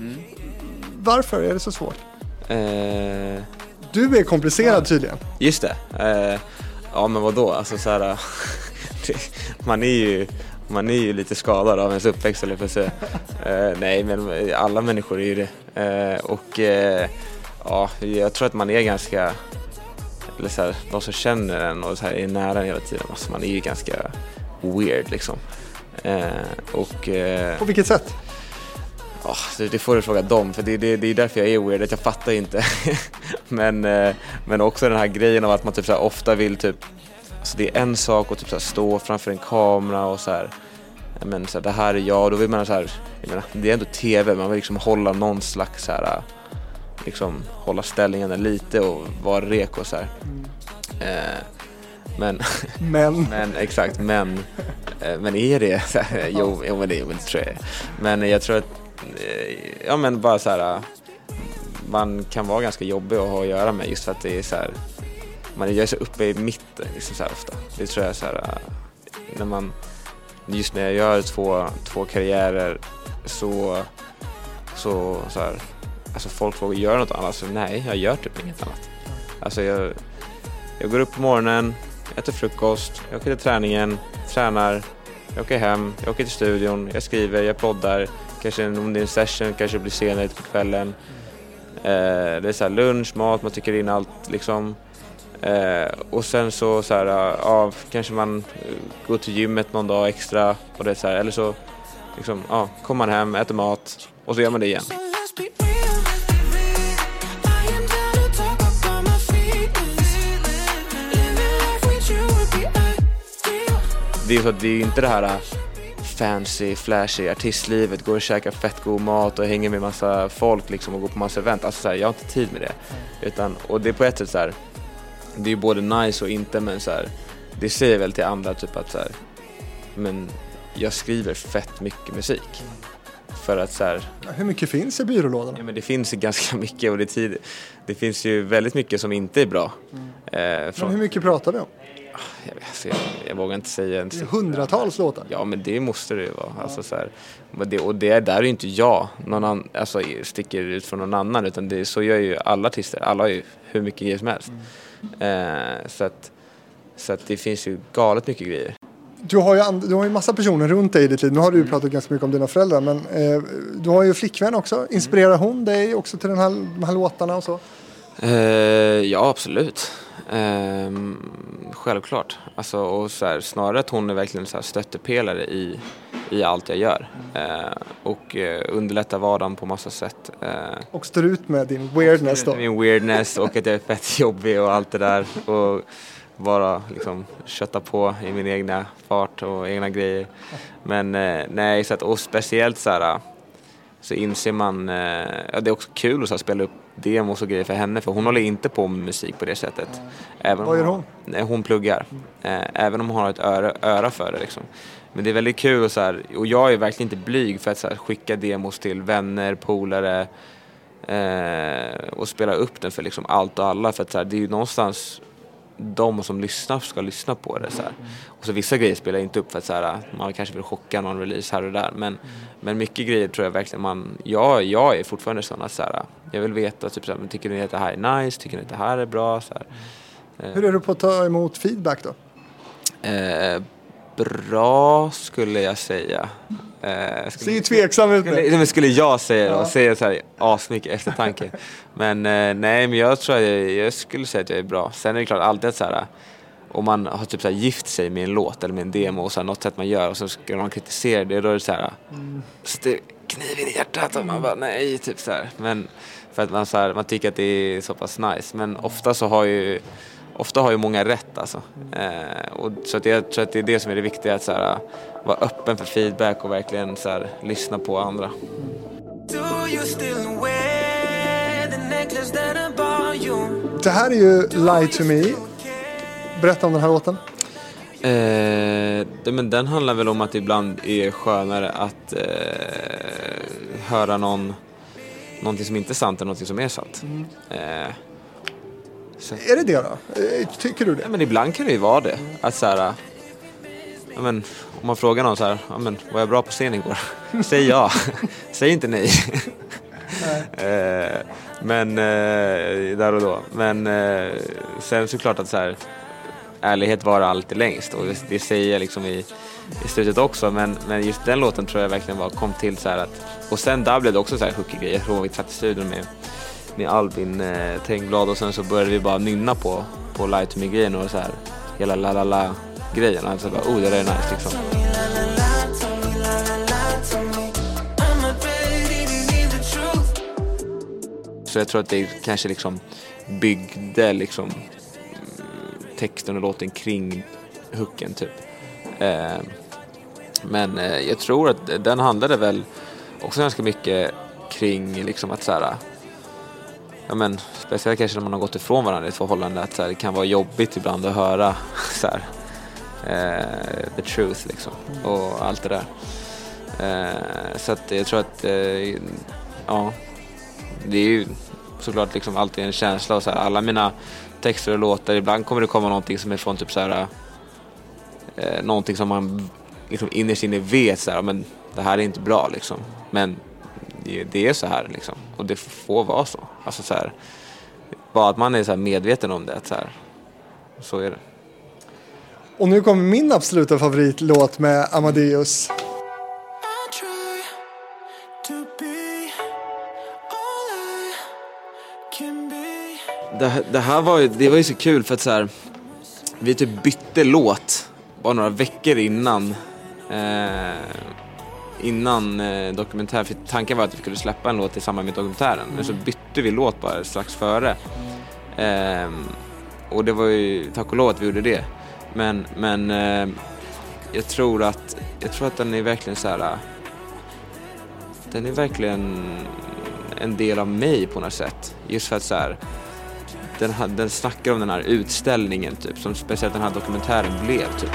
Varför är det så svårt? Eh, Du är komplicerad tydligen. just det. Eh, ja men vadå, alltså så här, det, man är ju man är ju lite skadad av ens uppväxt eller för att säga. Eh, nej men alla människor är ju det. Eh, och eh, ja, jag tror att man är ganska, eller så här, de som känner en och så här är nära en hela tiden, alltså man är ju ganska weird liksom. Eh, och eh, På vilket sätt? Ja, det, det får du fråga dem, för det, det, det är därför jag är weird, att jag fattar inte. men, eh, men också den här grejen av att man typ så här ofta vill typ, alltså det är en sak att typ så här stå framför en kamera och så här, men så här, det här är jag, då vill man så här, jag menar, det är ändå TV, man vill liksom hålla någon slags så här, liksom hålla ställningarna lite och vara reko så här. Eh, men Men, men exakt, men, eh, men är det så här, jo, jo men det, men det tror jag. Men jag tror att, eh, ja men bara så här, man kan vara ganska jobbig att ha att göra med just för att det är så här, man är så uppe i mitten liksom så ofta. Det tror jag så här, när man, just när jag gör två, två karriärer så, så, så här, alltså folk frågar, gör något annat? Så nej, jag gör typ inget annat. Alltså jag, jag går upp på morgonen, äter frukost, jag åker till träningen, tränar, jag åker hem, jag åker till studion, jag skriver, jag poddar, kanske om det är en session kanske det blir senare på kvällen. Eh, det är så här lunch, mat, man tycker in allt liksom. Eh, och sen så, så här, ja, kanske man går till gymmet någon dag extra och det är så här, eller så liksom, ja, kommer man hem, äter mat och så gör man det igen. Det är så det är inte det här äh, fancy, flashy artistlivet, går och käkar fett god mat och hänger med massa folk liksom och går på massa event. Alltså så här, jag har inte tid med det. Utan, och det är på ett sätt så här, det är ju både nice och inte men så här, det säger väl till andra typ att så här, men jag skriver fett mycket musik. För att så här, hur mycket finns i byrålådorna? Ja, men det finns ju ganska mycket och det, tid, det finns ju väldigt mycket som inte är bra. Eh, Men från, hur mycket pratar vi om? Jag, alltså, jag, jag vågar inte säga en siffra. hundratals låtar. Ja men det måste det ju vara. Alltså, så här, men det, och det där är ju inte jag någon annan, alltså, sticker ut från någon annan utan det, så gör ju alla artister. Alla har ju hur mycket grejer som helst. Eh, så att, så att det finns ju galet mycket grejer. Du har, ju du har ju massa personer runt dig i ditt liv. Nu har du ju pratat ganska mycket om dina föräldrar. Men eh, du har ju flickvän också. Inspirerar hon dig också till den här, de här låtarna och så? Eh, ja, absolut. Ehm, självklart. Alltså, och så här, snarare att hon är verkligen så här stöttepelare i, i allt jag gör. Eh, och eh, underlättar vardagen på massa sätt. Eh, Och står ut med din weirdness då. Min weirdness och att jag är fett jobbig och allt det där. Och bara liksom kötta på i min egna fart och egna grejer. Men eh, nej, så att, och speciellt så här så inser man, eh, ja, det är också kul att så här, spela upp demos och grejer för henne för hon håller inte på med musik på det sättet. Även Vad gör hon? Nej, hon pluggar. Eh, även om hon har ett öra, öra för det liksom. Men det är väldigt kul och så här, och jag är verkligen inte blyg för att så här, skicka demos till vänner, polare, Eh, och spela upp den för liksom allt och alla för att så här, det är ju någonstans de som lyssnar ska lyssna på det. Så här. Och så vissa grejer spelar jag inte upp för att så här, man kanske vill chocka någon release här och där. Men, men mycket grejer tror jag verkligen man, jag, jag är fortfarande sån att så här, jag vill veta, typ så här, tycker ni att det här är nice, tycker ni att det här är bra? Så här. Hur är du på att ta emot feedback då? Eh, bra skulle jag säga. Eh, skulle, Ser ju tveksam ut skulle, men skulle jag säga det Ja. säga så här asmycket eftertanke. men eh, nej, men jag tror att jag, jag skulle säga att jag är bra. Sen är det klart alltid så här, om man har typ så gift sig med en låt eller med en demo och så här, något sätt man gör och så ska någon kritisera det, då är det så här, st- kniven i hjärtat och man bara nej, typ så här. Men för att man, så här, man tycker att det är så pass nice. Men ofta så har ju Ofta har ju många rätt alltså. Eh, och så att jag tror att det är det som är det viktiga, att så här, vara öppen för feedback och verkligen så här, lyssna på andra. Det här är ju Lie to me. Berätta om den här låten. Eh, det, men den handlar väl om att det ibland är skönare att eh, höra någon, någonting som inte är sant än någonting som är sant. Eh, så, Är det det då? Eh, Tycker du det? ja, men ibland kan det ju vara det. Att så här, ja, men, om man frågar någon så här, ja, men, var jag bra på scen igår? Säg ja, säg inte nej. eh, men eh, där och då. Men sen såklart att så här, ärlighet var alltid längst och det, det säger jag liksom i, i slutet också. Men, men just den låten tror jag verkligen var, kom till så här att, och sen där blev det också så här hooky grejer. Jag tror vi satt i studion med, med Albin eh, Tengblad och sen så började vi bara nynna på, på light to Me-grejen och så här hela la la la grejen. Alltså bara, oh det där är nice liksom. Så jag tror att det kanske liksom byggde liksom mm, texten och låten kring hooken typ. Eh, men eh, jag tror att den handlade väl också ganska mycket kring liksom att så här, ja men speciellt kanske när man har gått ifrån varandra i ett förhållande att så här, det kan vara jobbigt ibland att höra så här, eh, the truth liksom och allt det där. Eh, så att jag tror att, eh, ja, det är ju såklart liksom alltid en känsla och så här, alla mina texter och låtar, ibland kommer det komma någonting som är från typ så här, eh, någonting som man liksom innerst inne vet så här, men det här är inte bra liksom. Men det, det är så här liksom och det får vara så. Alltså så här, bara att man är så här medveten om det, att så här, så är det. Och nu kommer min absoluta favoritlåt med Amadeus. Det, här- det här var ju, det var ju så kul för att så här, vi typ bytte låt bara några veckor innan eh, innan eh, dokumentär, för tanken var att vi skulle släppa en låt i samband med dokumentären, men så bytte vi låt bara strax före. Ehm, och det var ju tack och lov att vi gjorde det. Men, men eh, jag tror att, jag tror att den är verkligen så här. eh, Den är verkligen en del av mig på något sätt. Just för att så här, den, den snackar om den här utställningen typ, som speciellt den här dokumentären blev typ.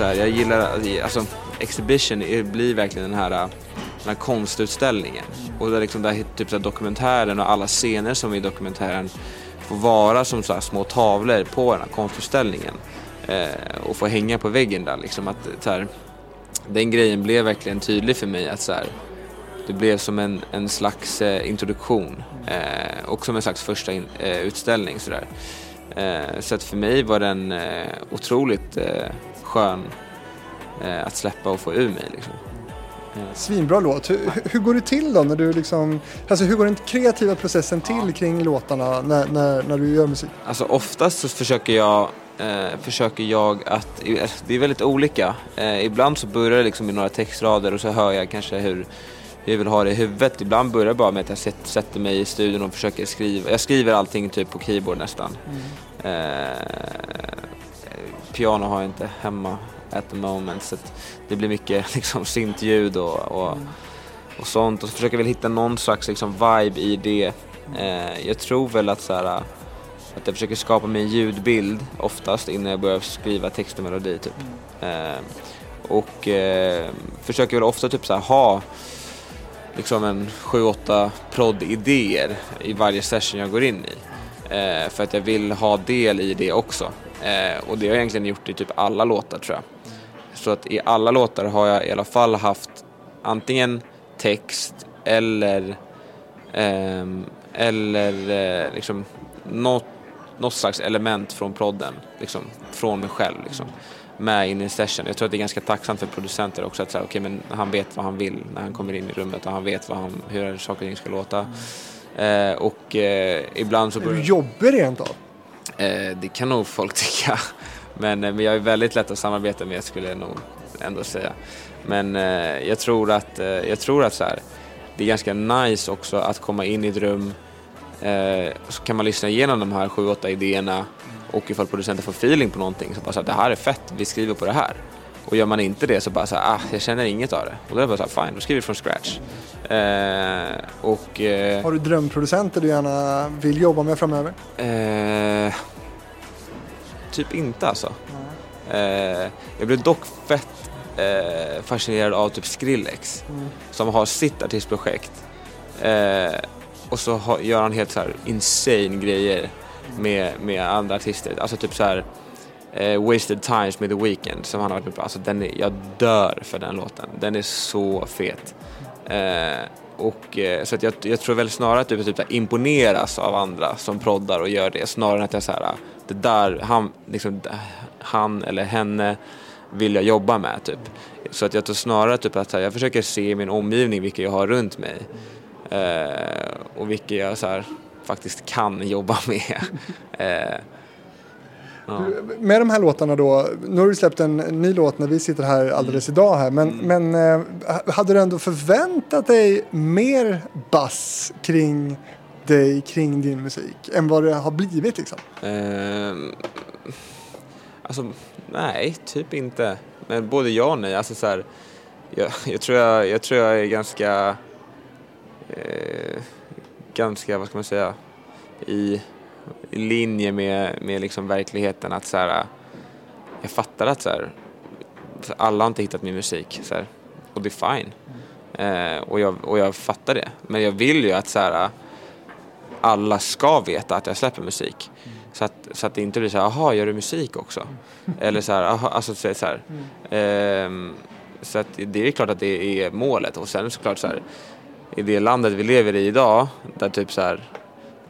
Så här, jag gillar, alltså Exhibition blir verkligen den här, den här konstutställningen. Och där liksom där, typ så här, dokumentären och alla scener som är i dokumentären får vara som så här, små tavlor på den här konstutställningen. Eh, och få hänga på väggen där liksom. Att, så här, den grejen blev verkligen tydlig för mig att så här, det blev som en, en slags eh, introduktion eh, och som en slags första in, eh, utställning. Sådär. Eh, så att för mig var den eh, otroligt eh, skön eh, att släppa och få ur mig. Liksom. Svinbra låt. Hur, hur går det till då? När du liksom, alltså hur går den kreativa processen till kring låtarna när, när, när du gör musik? Alltså oftast så försöker jag, eh, försöker jag att, det är väldigt olika. Eh, ibland så börjar det liksom i några textrader och så hör jag kanske hur, jag vill ha det i huvudet. Ibland börjar det bara med att jag sätt- sätter mig i studion och försöker skriva. Jag skriver allting typ på keyboard nästan. Eh, piano har jag inte hemma at the moment så det blir mycket liksom syntljud och, och, och sånt. Och så försöker jag väl hitta någon slags liksom, vibe i det. Eh, jag tror väl att så här, att jag försöker skapa mig en ljudbild oftast innan jag börjar skriva text och melodi typ. Eh, och eh, försöker väl ofta typ så här, ha liksom en 7-8 prodd-idéer i varje session jag går in i. Eh, för att jag vill ha del i det också. Eh, och det har jag egentligen gjort i typ alla låtar tror jag. Så att i alla låtar har jag i alla fall haft antingen text eller ehm, eller eh, liksom något, något slags element från prodden, liksom, från mig själv liksom, med in i session. Jag tror att det är ganska tacksamt för producenter också att säga, okay, men han vet vad han vill när han kommer in i rummet och han vet vad han, hur saker och ting ska låta. Eh, och eh, ibland så... Är du jobbig rent av? Eh, det kan nog folk tycka. Men, eh, men jag är väldigt lätt att samarbeta med skulle jag nog ändå säga. Men eh, jag tror att, eh, jag tror att så här, det är ganska nice också att komma in i ett rum eh, så kan man lyssna igenom de här sju, åtta idéerna och ifall producenten får feeling på någonting så bara så här, det här är fett, vi skriver på det här. Och gör man inte det så bara så här, ah, jag känner inget av det. Och då är det bara så här, fine, då skriver vi från scratch. Eh, och... Eh, Har du drömproducenter du gärna vill jobba med framöver? Eh, typ inte alltså. Eh, jag blev dock fett eh, fascinerad av typ Skrillex som har sitt artistprojekt. Eh, och så har, gör han helt så här insane grejer med, med andra artister. Alltså typ så här eh, Wasted Times med The Weeknd som han har varit med på. Alltså den är, jag dör för den låten. Den är så fet. Eh, och, eh, så att jag, jag tror väl snarare att jag typ typ imponeras av andra som proddar och gör det snarare än att jag så här, ah, det där, han, liksom, han eller henne vill jag jobba med typ. Så att jag tror snarare typ att här, jag försöker se i min omgivning vilka jag har runt mig eh, och vilka jag så här, faktiskt kan jobba med. Eh, ja. Med de här låtarna då, nu har du släppt en ny låt när vi sitter här alldeles idag här, men, men eh, hade du ändå förväntat dig mer bass kring dig, kring din musik, än vad det har blivit liksom? Ehm, alltså, nej, typ inte. Men både ja och nej. Alltså, så här, jag, jag, tror jag, jag tror jag är ganska, eh, ganska, vad ska man säga, i, i linje med, med liksom verkligheten. Att så här, jag fattar att så här, alla har inte hittat min musik. Så här, och det är fine. Eh, och, jag, och jag fattar det. Men jag vill ju att så här, alla ska veta att jag släpper musik. Så att, så att det inte blir så här, jaha, gör du musik också? Eller så här, aha, alltså så så här. Eh, så att det är klart att det är målet. Och sen såklart så här, i det landet vi lever i idag, där typ så här,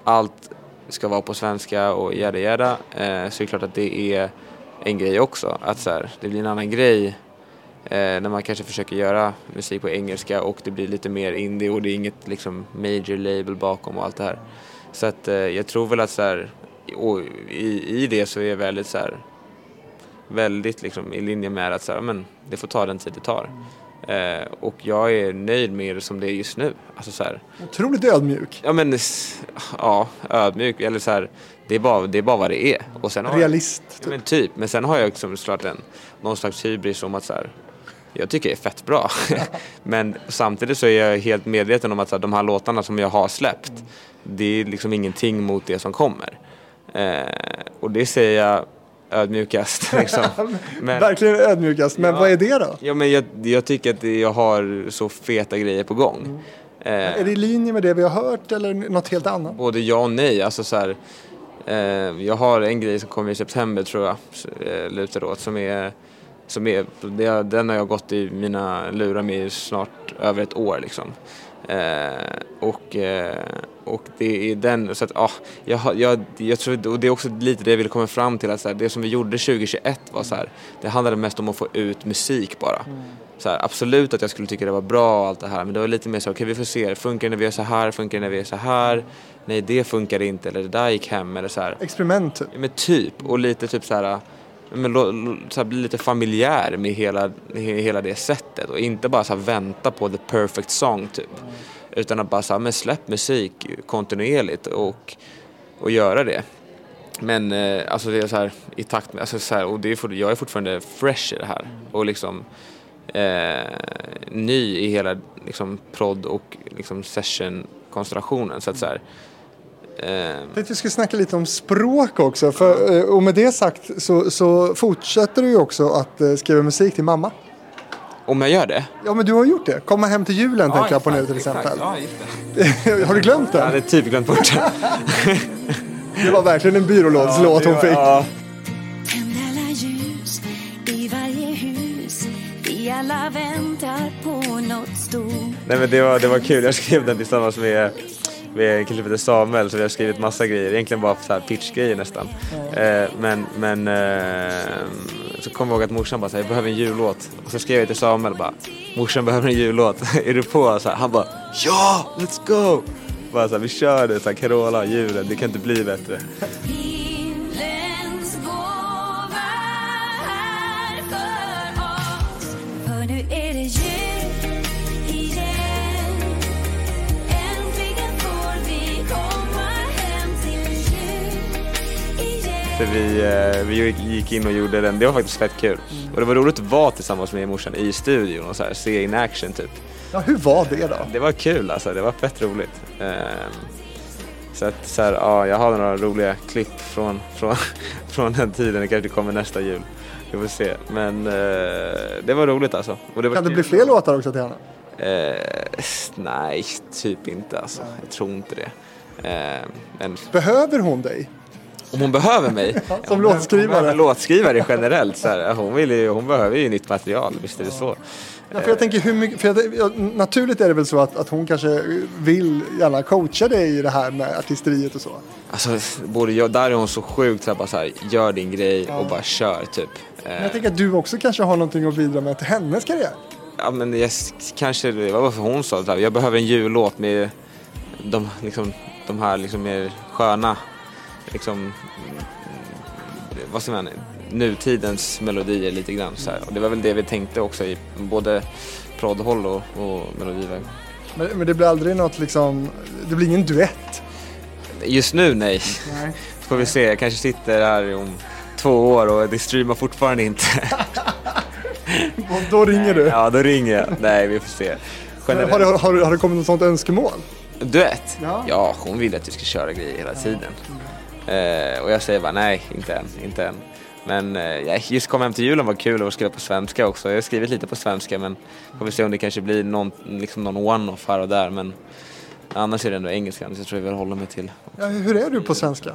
allt ska vara på svenska och jada jada, eh, så är det klart att det är en grej också. Att så här, det blir en annan grej eh, när man kanske försöker göra musik på engelska och det blir lite mer indie och det är inget liksom major label bakom och allt det här. Så att eh, jag tror väl att så här, och i, i det så är jag väldigt så här, väldigt liksom i linje med att så här, men det får ta den tid det tar. Eh, och jag är nöjd med det som det är just nu. Alltså så här, Otroligt ödmjuk, ja men ja, ödmjuk eller så här, det är bara, det är bara vad det är. Och sen har jag- realist. Ja, men typ, men sen har jag liksom såklart en, någon slags hybris om att så här, jag tycker det är fett bra. men samtidigt så är jag helt medveten om att så här, de här låtarna som jag har släppt, det är liksom ingenting mot det som kommer. Eh, och det säger jag ödmjukast. Liksom. Men, Verkligen ödmjukast, men Ja. vad är det då? ja, men jag, jag tycker att jag har så feta grejer på gång. Eh, Är det i linje med det vi har hört eller något helt annat? Både ja och nej. Alltså så här, eh, jag har en grej som kommer i september tror jag, eh, lutar åt, som är, som är det, den har jag gått i mina lurar med i snart över ett år liksom. Eh, och, eh, och det är den, så att ah, jag, jag, jag tror, och det är också lite det jag vill komma fram till, att så här, det som vi gjorde 2021 var så här, det handlade mest om att få ut musik bara. Så här, absolut att jag skulle tycka det var bra och allt det här, men det var lite mer så, okej vi får se, funkar det när vi gör så här, funkar det när vi gör så här, nej det funkar inte, eller det där gick hem, eller så här. Experiment typ. Men typ, och lite typ så här, men, lo- lo- så här, bli lite familjär med hela, he- hela det sättet och inte bara så här, vänta på the perfect song typ. Utan att bara så här, men släpp musik kontinuerligt och, och göra det. Men eh, alltså det är så här i takt med, alltså så här, och det är jag är fortfarande fresh i det här och liksom eh, ny i hela liksom, prod och liksom, session-konstellationen. Så att så här, jag tänkte vi skulle snacka lite om språk också. För, eh, och med det sagt så, så fortsätter du ju också att eh, skriva musik till mamma. om jag gör det? Ja men du har gjort det. Komma hem till julen tänker jag på nu till exempel. Ja, det. har du glömt Jag den? hade typ glömt bort det. Det var verkligen en byrålådslåt hon fick. Ja, Tänd alla ljus i varje hus. Vi alla väntar på något stort. Nej men det var, det var kul, jag skrev den tillsammans med, med en kille som heter Samuel så vi har skrivit massa grejer, egentligen bara så här pitchgrejer nästan. Eh, men men eh, så kom jag ihåg att morsan bara här, jag behöver en jullåt. Och så skrev jag till Samuel bara, morsan behöver en jullåt, är du på? Så här, han bara, ja, let's go! Bara så här, vi kör det, så här, Carola, julen, det kan inte bli bättre. Så vi, eh, vi gick- in och gjorde den, det var faktiskt fett kul. Och det var roligt att vara tillsammans med morsan i studion och så här, se in action typ. Ja, hur var det då? Det var kul alltså, det var fett roligt. Ehm, så att så här, ja, jag har några roliga klipp från, från, från den tiden, det kanske kommer nästa jul. Vi får se. Men eh, det var roligt alltså. Det var Kan det bli fler låtar också till henne? Eh, nej, typ inte alltså. Jag tror inte det. Eh, men Behöver hon dig? Om hon behöver mig? Som behöver- låtskrivare. Hon låtskrivare generellt. Så här, hon, vill ju, hon behöver ju nytt material, visst är det så. Ja, för jag tänker hur mycket, för jag, ja, naturligt är det väl så att, att hon kanske vill gärna coacha dig i det här med artisteriet och så. Alltså, både jag, där är hon så sjukt så här, bara så här, gör din grej och bara kör typ. Men Eh, jag tänker att du också kanske har någonting att bidra med till hennes karriär. ja, men jag, kanske, det var varför hon sa så här, jag behöver en jullåt med de, liksom, de här liksom mer sköna, liksom, vad säger man, nutidens melodier lite grann. Så här. Och det var väl det vi tänkte också i både proddhåll och, och melodiväg. Men, men det blir aldrig något liksom, det blir ingen duett. Just nu nej. Nej. Får vi se, jag kanske sitter här om två år och det streamar fortfarande inte. Då ringer du. Ja, då ringer jag. Nej, vi får se. Har, Generellt. det- har, det- har det kommit något sånt önskemål? Duett? Ja. Ja, hon vill att vi ska köra grejer hela tiden. Eh, och jag säger bara nej, inte än, inte än. Men eh, ja, just Kom hem till julen var kul att skriva på svenska också. Jag har skrivit lite på svenska men får vi se om det kanske blir någon, liksom någon one-off här och där. Men annars är det ändå engelska, så jag tror jag vill hålla mig till. Ja, hur är du på svenska?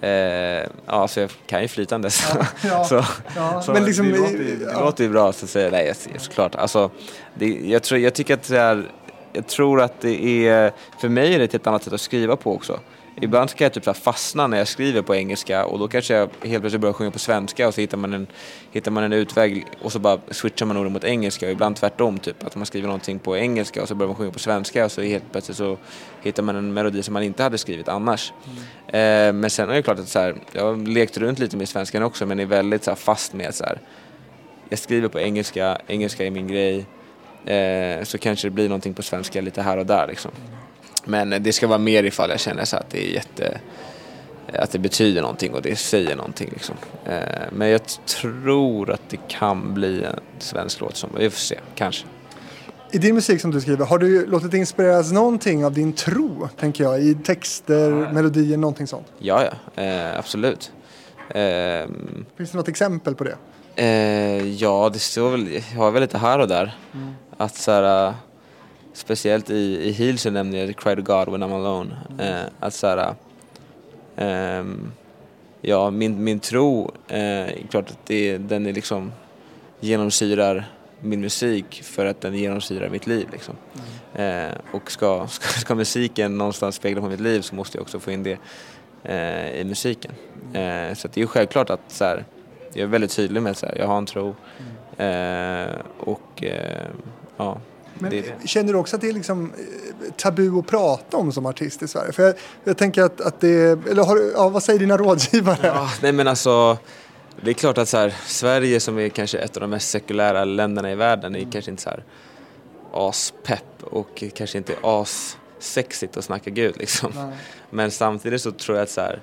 Eh, ja, alltså jag kan ju flytande så, ja. så, Ja, så men liksom det, låter, ju- det ja. låter ju bra så att säga. Nej, såklart. Alltså, det, jag, tror, jag tycker att det är, jag tror att det är, för mig är det ett helt annat sätt att skriva på också. Ibland kan jag typ så fastna när jag skriver på engelska och då kanske jag helt plötsligt börjar sjunga på svenska och så hittar man en, hittar man en utväg och så bara switchar man orden mot engelska och ibland tvärtom typ att man skriver någonting på engelska och så börjar man sjunga på svenska och så helt plötsligt så hittar man en melodi som man inte hade skrivit annars. Eh, men sen är det klart att så här, jag har lekt runt lite med svenskan också men är väldigt så här, fast med så här, jag skriver på engelska, engelska är min grej. Eh, så kanske det blir någonting på svenska lite här och där liksom. Men eh, det ska vara mer ifall jag känner så att det är jätte att det betyder någonting och det säger någonting liksom. Eh, men jag tror att det kan bli en svensk låt som, vi får se, kanske. I din musik som du skriver, har du låtit dig inspireras någonting av din tro, tänker jag, i texter, melodier, någonting sånt? Ja, ja, eh, absolut. Ehm, Finns det något exempel på det? Eh, ja, det står väl, jag har väl lite här och där. Att så här, speciellt i, i Heal så nämner jag Cry to God when I'm alone. Eh, att så här, ehm, ja, min, min tro, eh, klart att det, den är liksom genomsyrar min musik för att den genomsyrar mitt liv liksom. Eh, och ska, ska, ska musiken någonstans spegla på mitt liv så måste jag också få in det eh, i musiken. Eh, så det är ju självklart att så här, jag är väldigt tydlig med att så här, jag har en tro. Eh, och eh, ja, Men det det. känner du också att det är liksom eh, tabu att prata om som artist i Sverige? För jag, jag tänker att, att det eller har, ja, vad säger dina rådgivare? Ja, nej men alltså, det är klart att så här, Sverige som är kanske ett av de mest sekulära länderna i världen är kanske inte så här aspepp och kanske inte assexigt att snacka Gud liksom. Nej. Men samtidigt så tror jag att så här,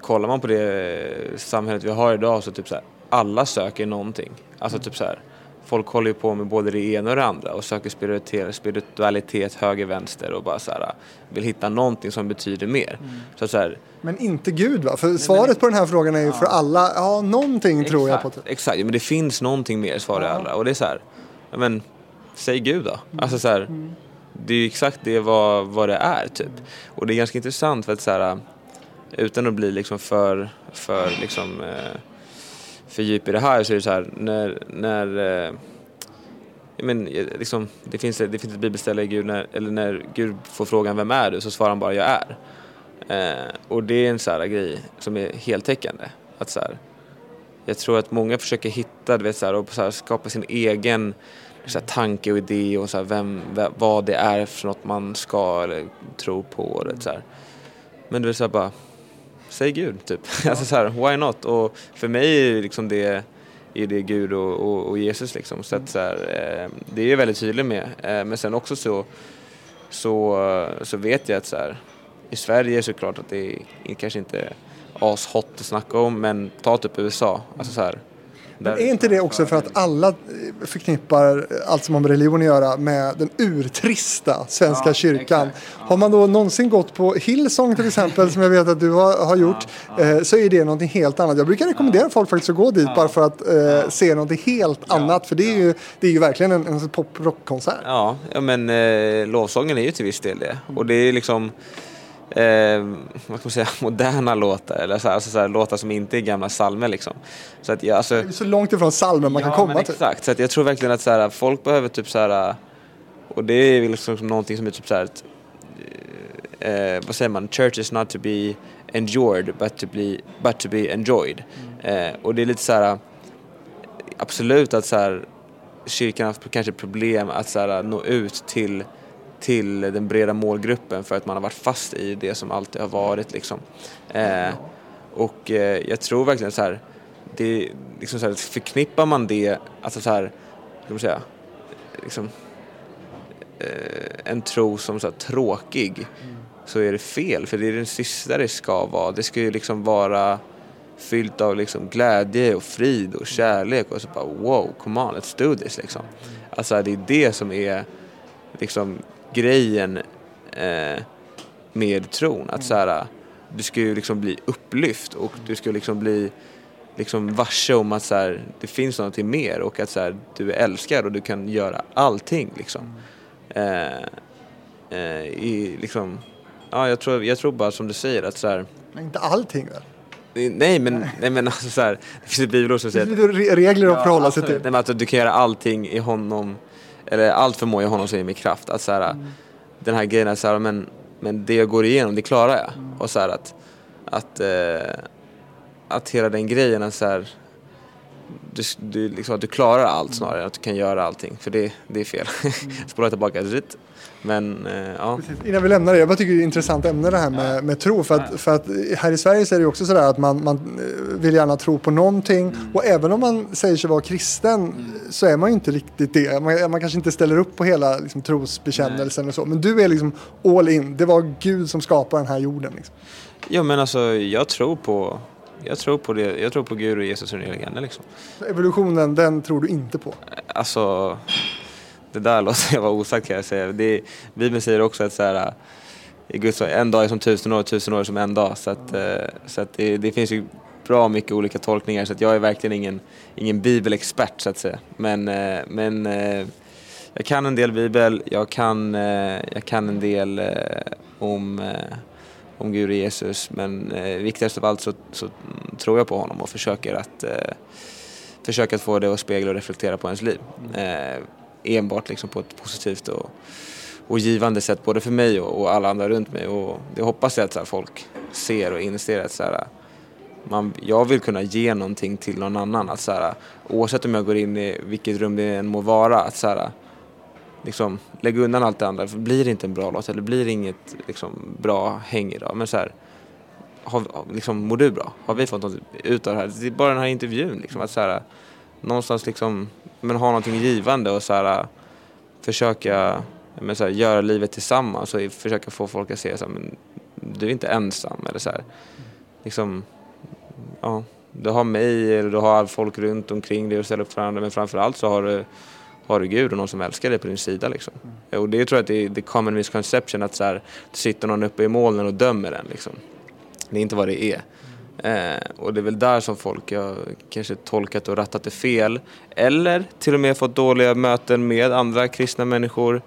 kollar man på det samhället vi har idag så typ så här, alla söker någonting. Alltså typ så här, folk håller ju på med både det ena och det andra och söker spiritualitet, spiritualitet höger, vänster och bara så här, vill hitta någonting som betyder mer. Så, så här, Men inte Gud va? För svaret på den här frågan är ju för alla, ja någonting tror jag på. Exakt, exakt, men det finns någonting mer svarar alla och det är så här, ja, men säg Gud då. Alltså så här, det är ju exakt det vad, vad det är typ. Och det är ganska intressant för att så här, utan att bli liksom för, för liksom eh, för djup i det här så är det så här när, när jag men, eh, liksom, det, finns, det finns ett bibelställe i Gud när, eller när Gud får frågan vem är du så svarar han bara jag är. Eh, och det är en sån här grej som är heltäckande. Att så här, jag tror att många försöker hitta, du vet, så här, och så här, skapa sin egen så här, tanke och idé och så här, vem, vem, vad det är för något man ska eller tro på. Och så här. Men det är så här, bara, säg Gud typ. alltså så här, why not? Och för mig är liksom det, är det Gud och, och, och Jesus liksom. Så att så här, eh, det är jag väldigt tydlig med. Eh, men sen också så, så, så vet jag att så här, i Sverige är det klart att det är kanske inte ashot att snacka om, men ta typ USA. Alltså så här, Men är inte det också för att alla eh, förknippar allt som har med religion att göra med den urtrista Svenska kyrkan? Har man då någonsin gått på Hillsong till exempel, som jag vet att du har, har gjort, eh, så är det någonting helt annat. Jag brukar rekommendera folk faktiskt att gå dit bara för att eh, se någonting helt annat, för det är ju, det är ju verkligen en, en pop-rockkonsert. Ja, ja men eh, lovsången är ju till viss del det. Och det är liksom eh, vad ska man säga, moderna låtar, eller så här, alltså så här, låtar som inte är gamla psalmer liksom. Så att jag, alltså, Det är så långt ifrån salmen man kan komma men till. Exakt, så att jag tror verkligen att så här, folk behöver typ så här, och det är liksom någonting som är typ så här, att, eh, vad säger man, church is not to be endured but to be, but to be enjoyed. Eh, och det är lite så här, absolut att så här, kyrkan har haft kanske problem att så här, nå ut till till den breda målgruppen för att man har varit fast i det som alltid har varit liksom. Eh, och eh, jag tror verkligen så här, det, liksom så här, förknippar man det, alltså så här, ska man säga, liksom, eh, en tro som så här, tråkig så är det fel för det är den sista det ska vara. Det ska ju liksom vara fyllt av liksom glädje och frid och kärlek och så bara wow, come on, let's do this liksom. Alltså det är det som är liksom grejen eh, med tron. Att så här, du ska ju liksom bli upplyft och du ska liksom bli liksom varse om att så här, det finns någonting mer och att så här, du är älskad och du kan göra allting liksom. Eh, eh, i, liksom ja, jag, tror, jag tror bara som du säger att så här, Men inte allting väl? Nej men, nej, men alltså så här, det finns ett bibelord som Det säger finns lite re- regler att förhålla sig till. Nej, men att du kan göra allting i honom, eller allt förmår i honom som ger mig kraft. Att så här, Den här grejen är så här, men, men det jag går igenom, det klarar jag. Och så här att, att, eh, att hela den grejen så här, du, du, liksom, att du klarar allt snarare än att du kan göra allting. För det, det är fel. Spola tillbaka. Men eh, ja. Innan vi lämnar det, jag bara tycker det är ett intressant ämne det här med, med tro. För att, för att här i Sverige så är det också sådär att man, man eh, vill gärna tro på någonting. Och även om man säger sig vara kristen så är man ju inte riktigt det. Man, man kanske inte ställer upp på hela liksom, trosbekännelsen och så. Men du är liksom all in. Det var Gud som skapade den här jorden. Liksom. ja men alltså jag tror på jag tror på det. Jag tror på Gud och Jesus och den helige Ande liksom. Evolutionen, den tror du inte på. Alltså, det där låter jag vara osagt kan jag säga. Det, Bibeln säger också att så här, Guds, en dag är som tusen år, tusen år är som en dag. Så, att, eh, så att det, det finns ju bra mycket olika tolkningar så att jag är verkligen ingen, ingen bibelexpert så att säga. Men, eh, men eh, jag kan en del bibel, jag kan, jag kan en del om, om Gud och Jesus men eh, viktigast av allt så, så tror jag på honom och försöker att eh, försöker att få det att spegla och reflektera på ens liv. Eh, enbart liksom på ett positivt och, och givande sätt både för mig och, och alla andra runt mig. Och det hoppas jag att så här, folk ser och inser att så här, man, jag vill kunna ge någonting till någon annan. Att, så här, oavsett om jag går in i vilket rum det än må vara, att så här, liksom, lägg undan allt det andra. För blir det inte en bra låt eller blir det inget liksom, bra häng idag, men så här, har, liksom, mår du bra? Har vi fått något ut av det här? Det är bara den här intervjun. Liksom, att så här, någonstans liksom, men ha någonting givande och så här, försöka men så här, göra livet tillsammans och försöka få folk att se så här, men du är inte ensam. Eller så här. Liksom, ja, du har mig, eller du har folk runt omkring dig och ställer upp för andra men framförallt så har du, har du Gud och någon som älskar dig på din sida liksom. Och det tror jag att det är the common misconception att så här, det sitter någon uppe i molnen och dömer en liksom. Det är inte vad det är. Eh, och det är väl där som folk har kanske tolkat och rattat det fel. Eller till och med fått dåliga möten med andra kristna människor,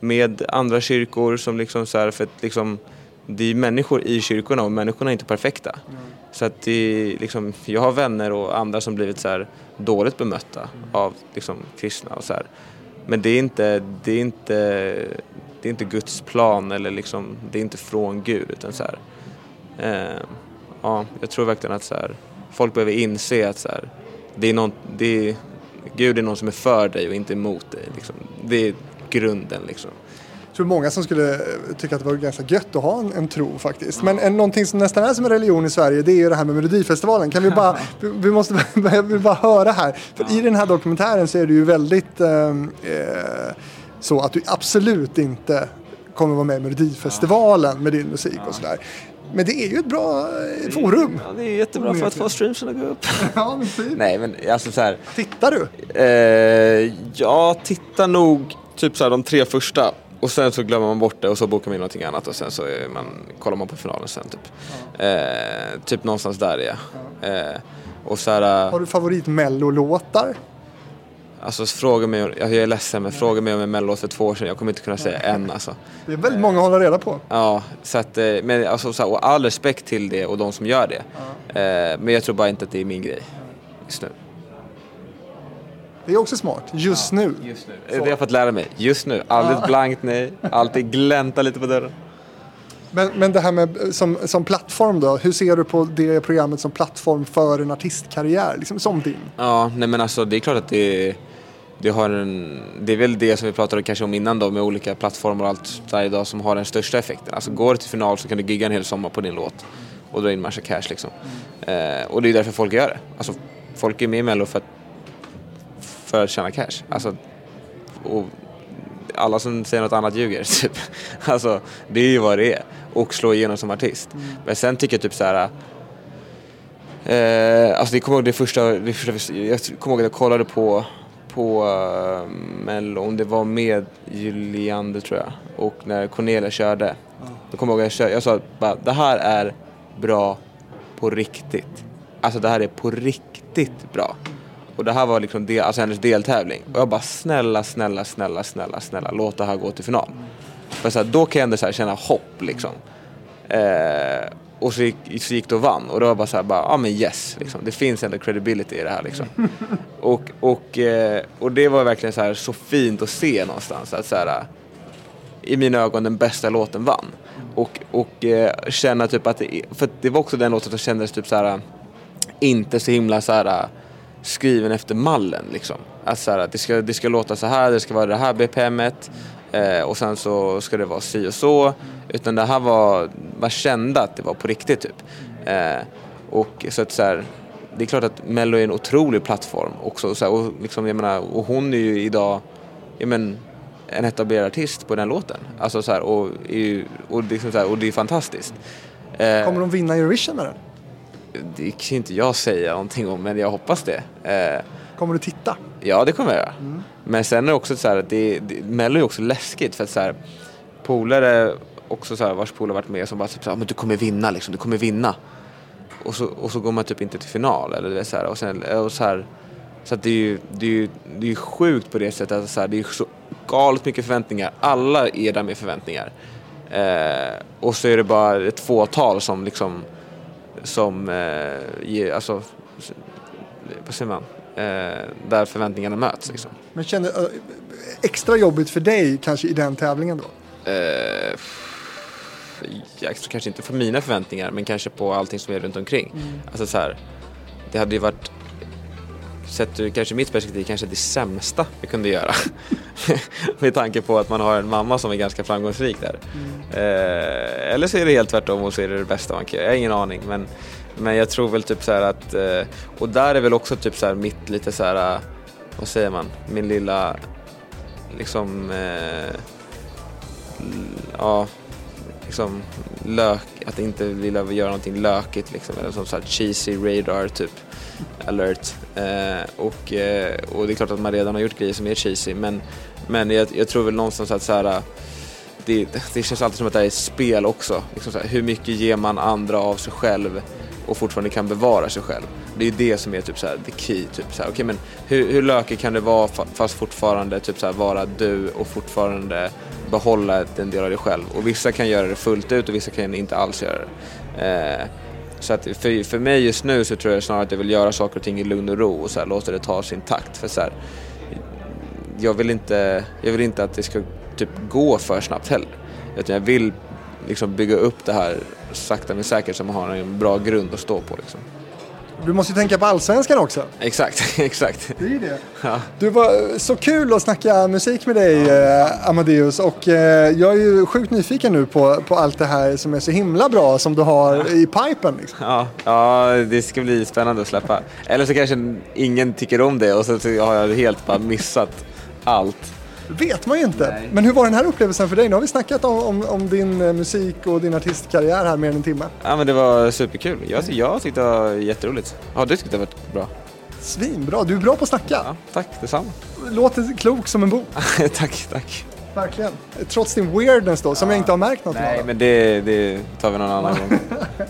med andra kyrkor som liksom så här, för att liksom det är människor i kyrkorna och människorna är inte perfekta. Så att det liksom, jag har vänner och andra som blivit så här dåligt bemötta av liksom kristna och så här. Men det är inte, det är inte, det är inte Guds plan eller liksom, det är inte från Gud utan så här. Eh, ja, jag tror verkligen att så här, folk behöver inse att så här, det är någon, det är, Gud är någon som är för dig och inte emot dig. Liksom. Det är grunden liksom. Jag tror många som skulle eh, tycka att det var ganska gött att ha en, en tro faktiskt. Men en, någonting som nästan är som en religion i Sverige det är ju det här med Melodifestivalen. Kan vi bara, vi, måste vi vill bara höra här. För i den här dokumentären så är det ju väldigt ehm, eh, så att du absolut inte kommer vara med i Melodifestivalen med din musik och sådär. Men det är ju ett bra eh, forum. Ja, det är jättebra för att få streamsen att gå upp. Ja, men typ. Nej men alltså så här, Tittar du? Eh, ja, titta nog typ så här de tre första och sen så glömmer man bort det och så bokar man in någonting annat och sen så man, kollar man på finalen sen typ. Eh, typ någonstans där är jag. Eh, och så här, Har du favorit-mellolåtar? alltså fråga mig, alltså, jag är ledsen men fråga mig om en mellolåt för två år sedan, jag kommer inte kunna säga en alltså. Det är väldigt många att hålla reda på. Ja, så att, eh, men alltså så här, och all respekt till det och de som gör det. Eh, men jag tror bara inte att det är min grej just nu. Det är också smart. Just nu. Just nu. Det har jag fått lära mig. Just nu. Aldrig ett blankt nej. Alltid glänta lite på dörren. Men, men det här med som, som plattform då. Hur ser du på det programmet som plattform för en artistkarriär? Liksom som din. Ja, nej men alltså det är klart att det, det har en... Det är väl det som vi pratade kanske om innan då med olika plattformar och allt där idag som har den största effekten. Alltså går du till final så kan du gigga en hel sommar på din låt och dra in massa cash liksom. Eh, och det är därför folk gör det. Alltså folk är med i Mello för att, för att tjäna cash. Alltså, och alla som säger något annat ljuger typ. Alltså det är ju vad det är. Och slå igenom som artist. Men sen tycker jag typ så här. Eh, alltså det kommer ihåg det första, det första, jag kommer ihåg att jag kollade på, på uh, Mello, om det var med Juliander tror jag. Och när Cornelia körde. Då kommer jag ihåg att jag, kör, jag sa bara, det här är bra på riktigt. Alltså det här är på riktigt bra. Och det här var liksom del, alltså hennes deltävling. Och jag bara snälla, snälla, snälla, snälla, snälla låt det här gå till final. För så här, då kan jag ändå så här känna hopp liksom. Eh, och så gick, så gick det och vann och då var jag bara så här, bara, ja men yes, liksom. det finns ändå credibility i det här liksom. och, och, eh, och det var verkligen så här så fint att se någonstans att så här, i mina ögon den bästa låten vann. Och, och eh, känna typ att det, för det var också den låten som kändes typ så här inte så himla så här skriven efter mallen liksom. Att så här, det, ska, det ska låta så här, det ska vara det här BPMet eh, och sen så ska det vara si och så. Utan det här var, man kände att det var på riktigt typ. Eh, och så att så här, det är klart att Mello är en otrolig plattform också. Så här, och, liksom, jag menar, och hon är ju idag, jag men, en etablerad artist på den låten. Alltså så här, och, är och, liksom så här, och det är fantastiskt. Eh, Kommer de vinna Eurovision med den? Det kan inte jag säga någonting om, men jag hoppas det. Eh, Kommer du titta? ja, det kommer jag göra. Men sen är det också så här att det, det, Mello är också läskigt för att så här, polare, också så här, vars polare varit med som bara typ så här, men du kommer vinna liksom, du kommer vinna. Och så, och så går man typ inte till final eller du vet, så här, och sen, och så här, så att det är ju, det är ju, det är ju sjukt på det sättet att så här, det är så galet mycket förväntningar. Alla är där med förväntningar. Eh, och så är det bara ett fåtal som liksom som eh, ger, alltså, vad säger man, eh, där förväntningarna möts liksom. Men känner, ö, extra jobbigt för dig kanske i den tävlingen då? Eh, kanske inte för mina förväntningar men kanske på allting som är runt omkring. Alltså så här, det hade ju varit Sett ur kanske mitt perspektiv kanske det sämsta vi kunde göra. Med tanke på att man har en mamma som är ganska framgångsrik där. Eh, eller så är det helt tvärtom och så är det det bästa man kan göra. Jag har ingen aning men, men jag tror väl typ så här att eh, och där är väl också typ så här mitt lite så här eh, vad säger man, min lilla liksom eh, ja, liksom, lök, att inte vilja göra någonting lökigt liksom, eller som sagt cheesy radar typ alert. Eh, och, eh, och det är klart att man redan har gjort grejer som är cheesy men, men jag, jag tror väl någonstans att så här, det, det känns alltid som att det här är ett spel också. Liksom så här, hur mycket ger man andra av sig själv och fortfarande kan bevara sig själv? Det är ju det som är typ så här, the key. Typ så här, okay, men hur, hur lökig kan det vara fast fortfarande typ så här, vara du och fortfarande behålla en del av dig själv? Och vissa kan göra det fullt ut och vissa kan inte alls göra det. Eh, så att för, för mig just nu så tror jag snarare att jag vill göra saker och ting i lugn och ro och så här, låta det ta sin takt. För så här, jag, vill inte, jag vill inte att det ska typ gå för snabbt heller. Utan jag vill liksom bygga upp det här sakta men säkert så man har en bra grund att stå på. Liksom. Du måste ju tänka på allsvenskan också. Exakt, exakt. Det är ju det. Ja. Du var så kul att snacka musik med dig eh, Amadeus och eh, jag är ju sjukt nyfiken nu på, på allt det här som är så himla bra som du har i pipen. Liksom. Ja, ja, det ska bli spännande att släppa. Eller så kanske ingen tycker om det och så har jag helt bara missat allt. Vet man ju inte. Nej. Men hur var den här upplevelsen för dig? Nu har vi snackat om, om, om din eh, musik och din artistkarriär här mer än en timme. Ja men det var superkul. Jag, jag tyckte det var jätteroligt. Ja, du tyckte det var bra? Svinbra, du är bra på att snacka. Ja, tack detsamma. Låter klok som en bok. tack, tack. Verkligen. Trots din weirdness då, som jag inte har märkt något Nej, av. men det, det tar vi någon annan gång.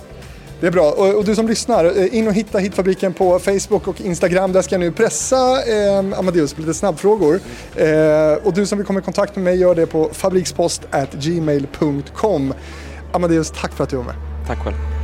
Det är bra. Och, och du som lyssnar, eh, in och hitta Hitfabriken på Facebook och Instagram. Där ska jag nu pressa eh, Amadeus på lite snabbfrågor. Eh, och du som vill komma i kontakt med mig gör det på fabrikspost@gmail.com. Amadeus, tack för att du var med. Tack själv.